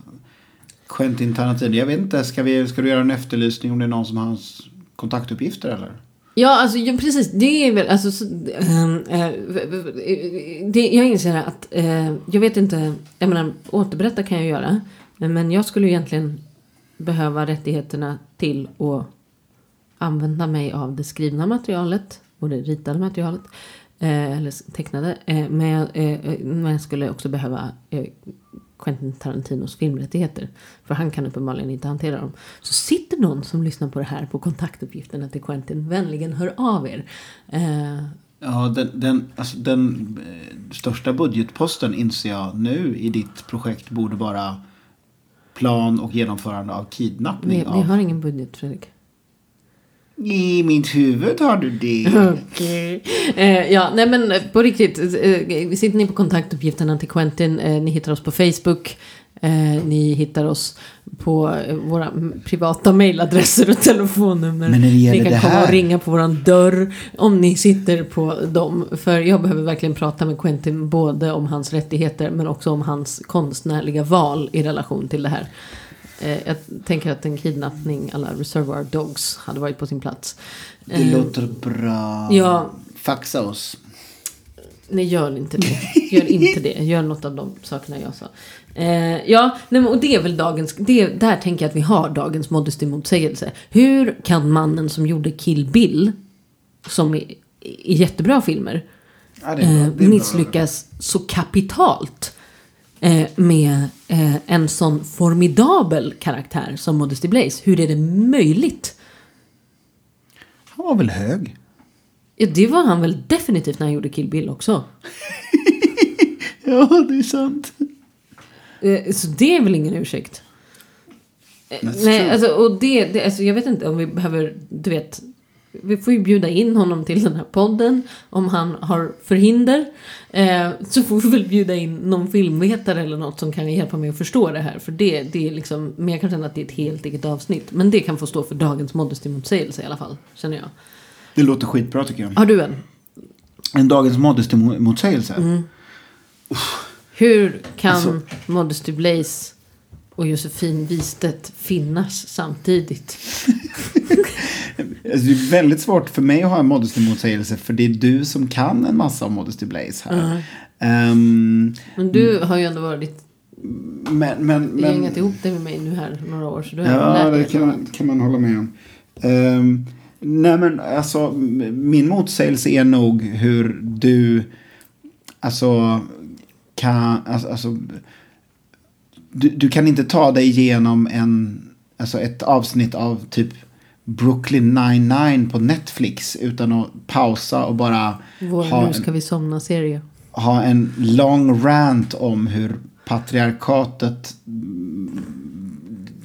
Quentin Tarantino. Jag vet inte, ska, vi, ska du göra en efterlysning om det är någon som har hans kontaktuppgifter eller? Ja, alltså ja, precis. Det är väl, alltså, så, ehm, eh, det, jag inser att, eh, jag vet inte, jag menar, återberätta kan jag göra. Men jag skulle egentligen behöva rättigheterna till att använda mig av det skrivna materialet och det ritade materialet. Eh, eller tecknade. Eh, men, jag, eh, men jag skulle också behöva eh, Quentin Tarantinos filmrättigheter. För han kan uppenbarligen inte hantera dem. Så sitter någon som lyssnar på det här på kontaktuppgifterna till Quentin, vänligen hör av er. Eh, Ja, den, den, alltså den eh, största budgetposten inser jag nu i ditt projekt borde vara plan och genomförande av kidnappning. vi, vi har ingen budget Fredrik. I mitt huvud har du det. Okej. Eh, ja, nej men eh, på riktigt. Eh, sitter ni på kontaktuppgifterna till Quentin. Eh, ni hittar oss på Facebook. Eh, ni hittar oss på eh, våra privata mejladresser och telefonnummer. Men när det gäller ni kan det komma här- och ringa på våran dörr om ni sitter på dem. För jag behöver verkligen prata med Quentin både om hans rättigheter men också om hans konstnärliga val i relation till det här. Eh, jag tänker att en kidnappning alla Reservoir Dogs hade varit på sin plats. Det Eh, låter bra. Ja. Faxa oss. Nej, gör inte det. Gör inte det. Gör något av de sakerna jag sa. Eh, ja, nej, och det är väl dagens... Det, där tänker jag att vi har dagens modesty-motsägelse. Hur kan mannen som gjorde Kill Bill, som är, är jättebra filmer, Ja, bra. eh, är bra. misslyckas så kapitalt eh, med eh, en sån formidabel karaktär som Modesty Blaze? Hur är det möjligt? Han var väl hög? Ja, det var han väl definitivt när han gjorde Kill Bill också. Ja, det är sant. Eh, Så det är väl ingen ursäkt? Eh, That's Nej, true. alltså, och det, det, alltså, jag vet inte om vi behöver, du vet, vi får ju bjuda in honom till den här podden om han har förhinder. Eh, så får vi väl bjuda in någon filmvetare eller något som kan hjälpa mig att förstå det här. För det, det är liksom, men jag kan känna att det är ett helt eget avsnitt. Men det kan få stå för dagens modesty-motsägelse i alla fall, känner jag. Det låter skitbra tycker jag. Har du en? En dagens modesty-motsägelse. Mm. Hur kan Alltså- Modesty Blaze och Josefin Wistedt finnas samtidigt? Alltså, det är väldigt svårt för mig att ha en modesty-motsägelse för det är du som kan en massa om Modesty Blaze här. Ehm, Men du har ju ändå varit men, men, men, gängat ihop dig med mig nu här några år. Så du har Ja, lärt dig det kan man, kan man hålla med om. Ehm, nej, men alltså min motsägelse är nog hur du, alltså, kan, alltså, alltså du, du kan inte ta dig igenom en, alltså ett avsnitt av typ Brooklyn 99 på Netflix utan att pausa och bara Vår ha Nu ska vi somna-serie. ha en lång rant om hur patriarkatet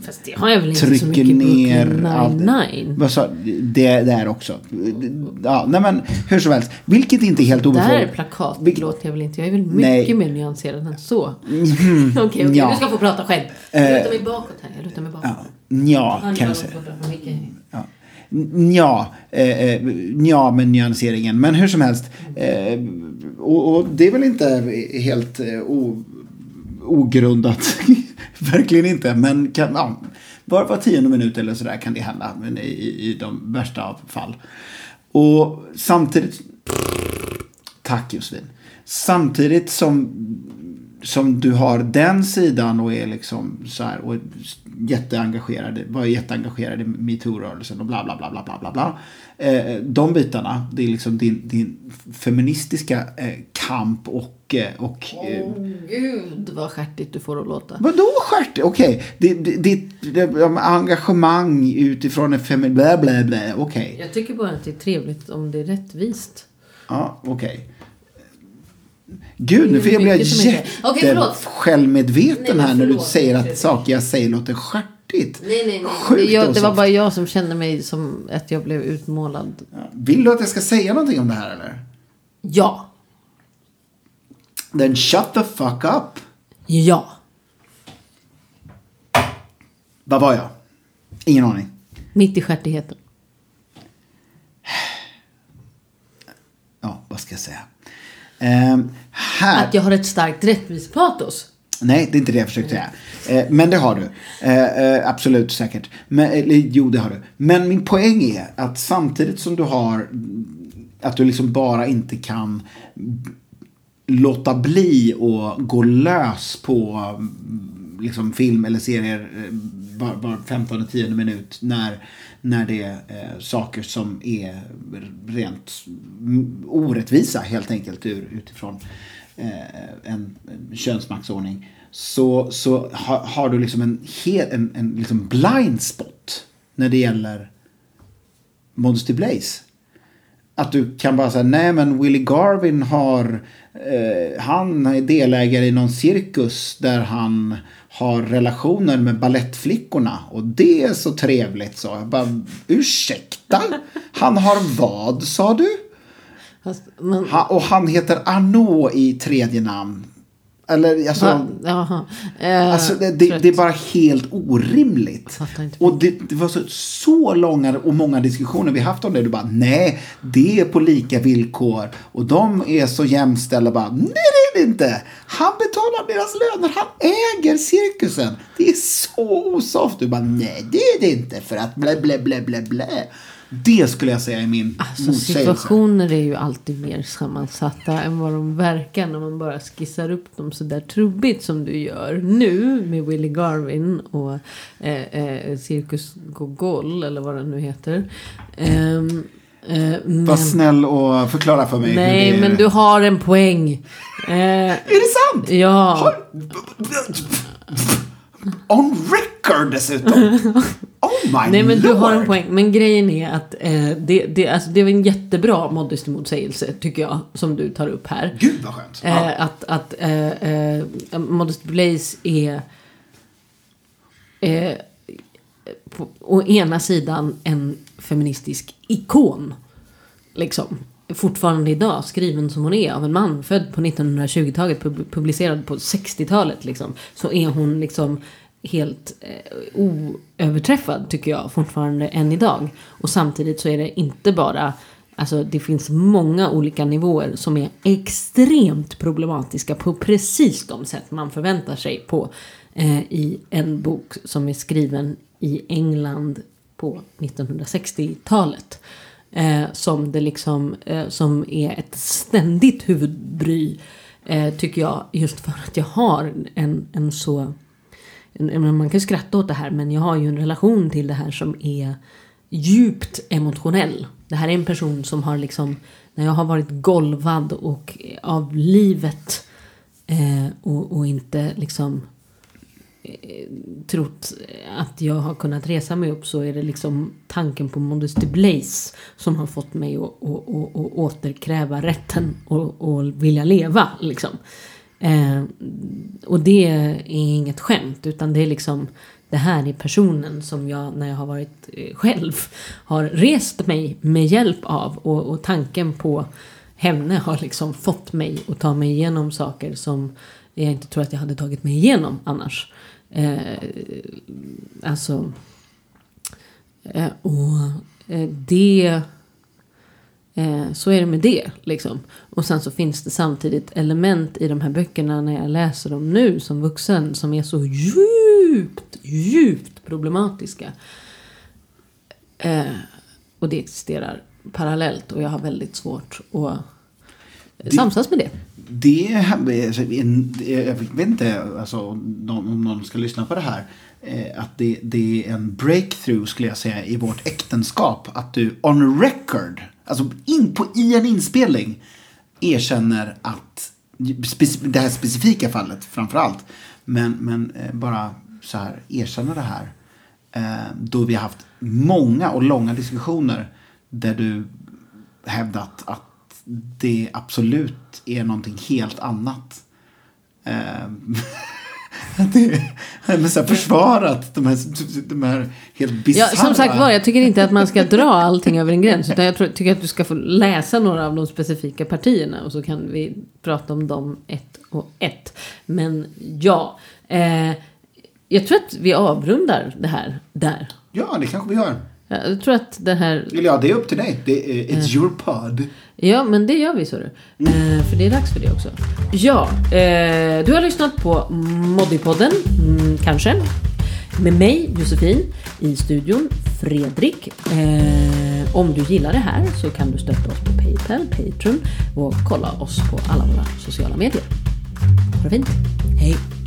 Fast det har jag väl inte så trycker mycket ner Brooklyn. Nine-Nine. Sa Det där också. Ja, nej men hur som helst. Vilket inte är helt Där obefogat. plakat Vil- låter jag väl inte. Jag är väl mycket Nej. mer nyanserad än så. Okej, okej. ja. Du ska få prata själv. Jag lutar mig bakåt här. Jag lutar mig bakåt. Ja, Han kan jag säga. Ja, ja, eh, eh, ja med nyanseringen. Men hur som helst. Eh, och, och det är väl inte helt eh, o, ogrundat. Verkligen inte. Men kan, ja, var, var tionde minut eller sådär kan det hända. Men i, i de värsta av fall. Och samtidigt. Tack Josefin. Samtidigt som, som du har den sidan och är liksom så här och jätteengagerad, var jätteengagerad i metoo-rörelsen och bla bla bla bla bla bla bla. Eh, de bitarna, det är liksom din, din feministiska eh, kamp och, eh, och eh, Åh gud vad stjärtigt du får att låta. Vadå stjärt? Okej, ditt det, det, det, engagemang utifrån en femi... Blä, blä, blä. Okej. Jag tycker bara att det är trevligt om det är rättvist. Ja, okej. Gud, nu blir jag mycket som inte- Okej, förlåt. jätte självmedveten Nej, men här när du säger att saker jag säger låter stjärtigt. Nej, nej, nej. Sjukt jag, det var bara jag som kände mig som att jag blev utmålad. Vill du att jag ska säga någonting om det här eller? Ja. Then shut the fuck up. Ja. Vad var jag? Ingen aning. Mitt i stjärtigheten. Ja, vad ska jag säga? Ehm, här... Att jag har ett starkt rättvisepatos. Nej, det är inte det jag försökte säga. Eh, men det har du. Eh, eh, absolut säkert. Men, eller, jo, det har du. Men min poäng är att samtidigt som du har att du liksom bara inte kan låta bli och gå lös på liksom film eller serier eh, var, var 15 10 minut när, när det är eh, saker som är rent orättvisa helt enkelt ur, utifrån eh, en, en könsmaktsordning. Så, så har, har du liksom en, hel, en, en liksom blind spot när det gäller Modesty Blaze. Att du kan bara säga, nej men Willie Garvin har, eh, han är delägare i någon cirkus där han har relationer med ballettflickorna och det är så trevligt så. Jag bara, ursäkta? Han har vad sa du? Ha, och han heter Arnaud i tredje namn. Eller alltså, va. Eh, alltså det, det, det är bara helt orimligt. Och det, det var så, så långa och många diskussioner vi haft om det. Du bara, nej, det är på lika villkor. Och de är så jämställda. Bara, nej, det inte. Han betalar deras löner. Han äger cirkusen. Det är så osoft. Du bara, nej, det är det inte. För att blä, blä, blä, blä, blä. Det skulle jag säga är min Alltså situationer är ju alltid mer sammansatta än vad de verkar när man bara skissar upp dem så där trubbigt som du gör nu med Willie Garvin och eh, eh, Cirkus Gogol eller vad den nu heter. Ehm, eh, men, Var snäll och förklara för mig hur nej, det är. men du har en poäng. Eh, Är det sant? ja. Har... On record dessutom. Oh my Nej men du har en lord. poäng. Men grejen är att eh, det, det, alltså, det var en jättebra modesty-motsägelse tycker jag. Som du tar upp här. Gud vad skönt. Ja. Att att Modesty Blaze är på, å ena sidan en feministisk ikon. Liksom. Fortfarande idag, skriven som hon är av en man född på 1920-talet, pub- publicerad på 60-talet. Liksom, så är hon liksom helt eh, oöverträffad tycker jag fortfarande än idag. Och samtidigt så är det inte bara Alltså det finns många olika nivåer som är extremt problematiska på precis de sätt man förväntar sig på eh, i en bok som är skriven i England på 1960-talet. Eh, som det liksom, eh, som är ett ständigt huvudbry eh, tycker jag just för att jag har en, en så en- man kan skratta åt det här men jag har ju en relation till det här som är djupt emotionell. Det här är en person som har liksom, när jag har varit golvad och av livet eh, och, och inte liksom Eh, trott att jag har kunnat resa mig upp så är det liksom tanken på Modesty Blaise som har fått mig att, att, att, att återkräva rätten och, och vilja leva. Liksom. Eh, och det är inget skämt utan det är liksom det här är personen som jag när jag har varit eh, själv har rest mig med hjälp av och, och tanken på henne har liksom fått mig att ta mig igenom saker som jag inte tror att jag hade tagit mig igenom annars. Eh, alltså eh, och eh, det Eh, så är det med det. Liksom. Och sen så finns det samtidigt element i de här böckerna när jag läser dem nu som vuxen som är så djupt, djupt problematiska. Eh, och det existerar parallellt och jag har väldigt svårt att Det- samsas med det. Det, jag vet inte alltså, om någon- ska lyssna på det här. Eh, att det, det är en breakthrough skulle jag säga i vårt äktenskap. Att du on record, alltså in på, i en inspelning erkänner att, det här specifika fallet framför allt. Men, men eh, bara så här erkänna det här. Eh, då vi har haft många och långa diskussioner där du hävdat att det absolut är någonting helt annat. Det, men så här försvarat de här, de här helt Ja, bisarra... som sagt var, jag tycker inte att man ska dra allting över en gräns. Utan jag tror, tycker att du ska få läsa några av de specifika partierna. Och så kan vi prata om dem ett och ett. Men ja, eh, jag tror att vi avrundar det här där. Ja, det kanske vi gör. Jag tror att det här... Ja, det är upp till dig. Det är, it's your pod. Ja, men det gör vi så du. Eh, för det är dags för det också. Ja, eh, du har lyssnat på Moddypodden, mm, kanske. Med mig, Josefin, i studion, Fredrik. Eh, om du gillar det här så kan du stötta oss på Paypal, Patreon och kolla oss på alla våra sociala medier. Ha det fint. Hej!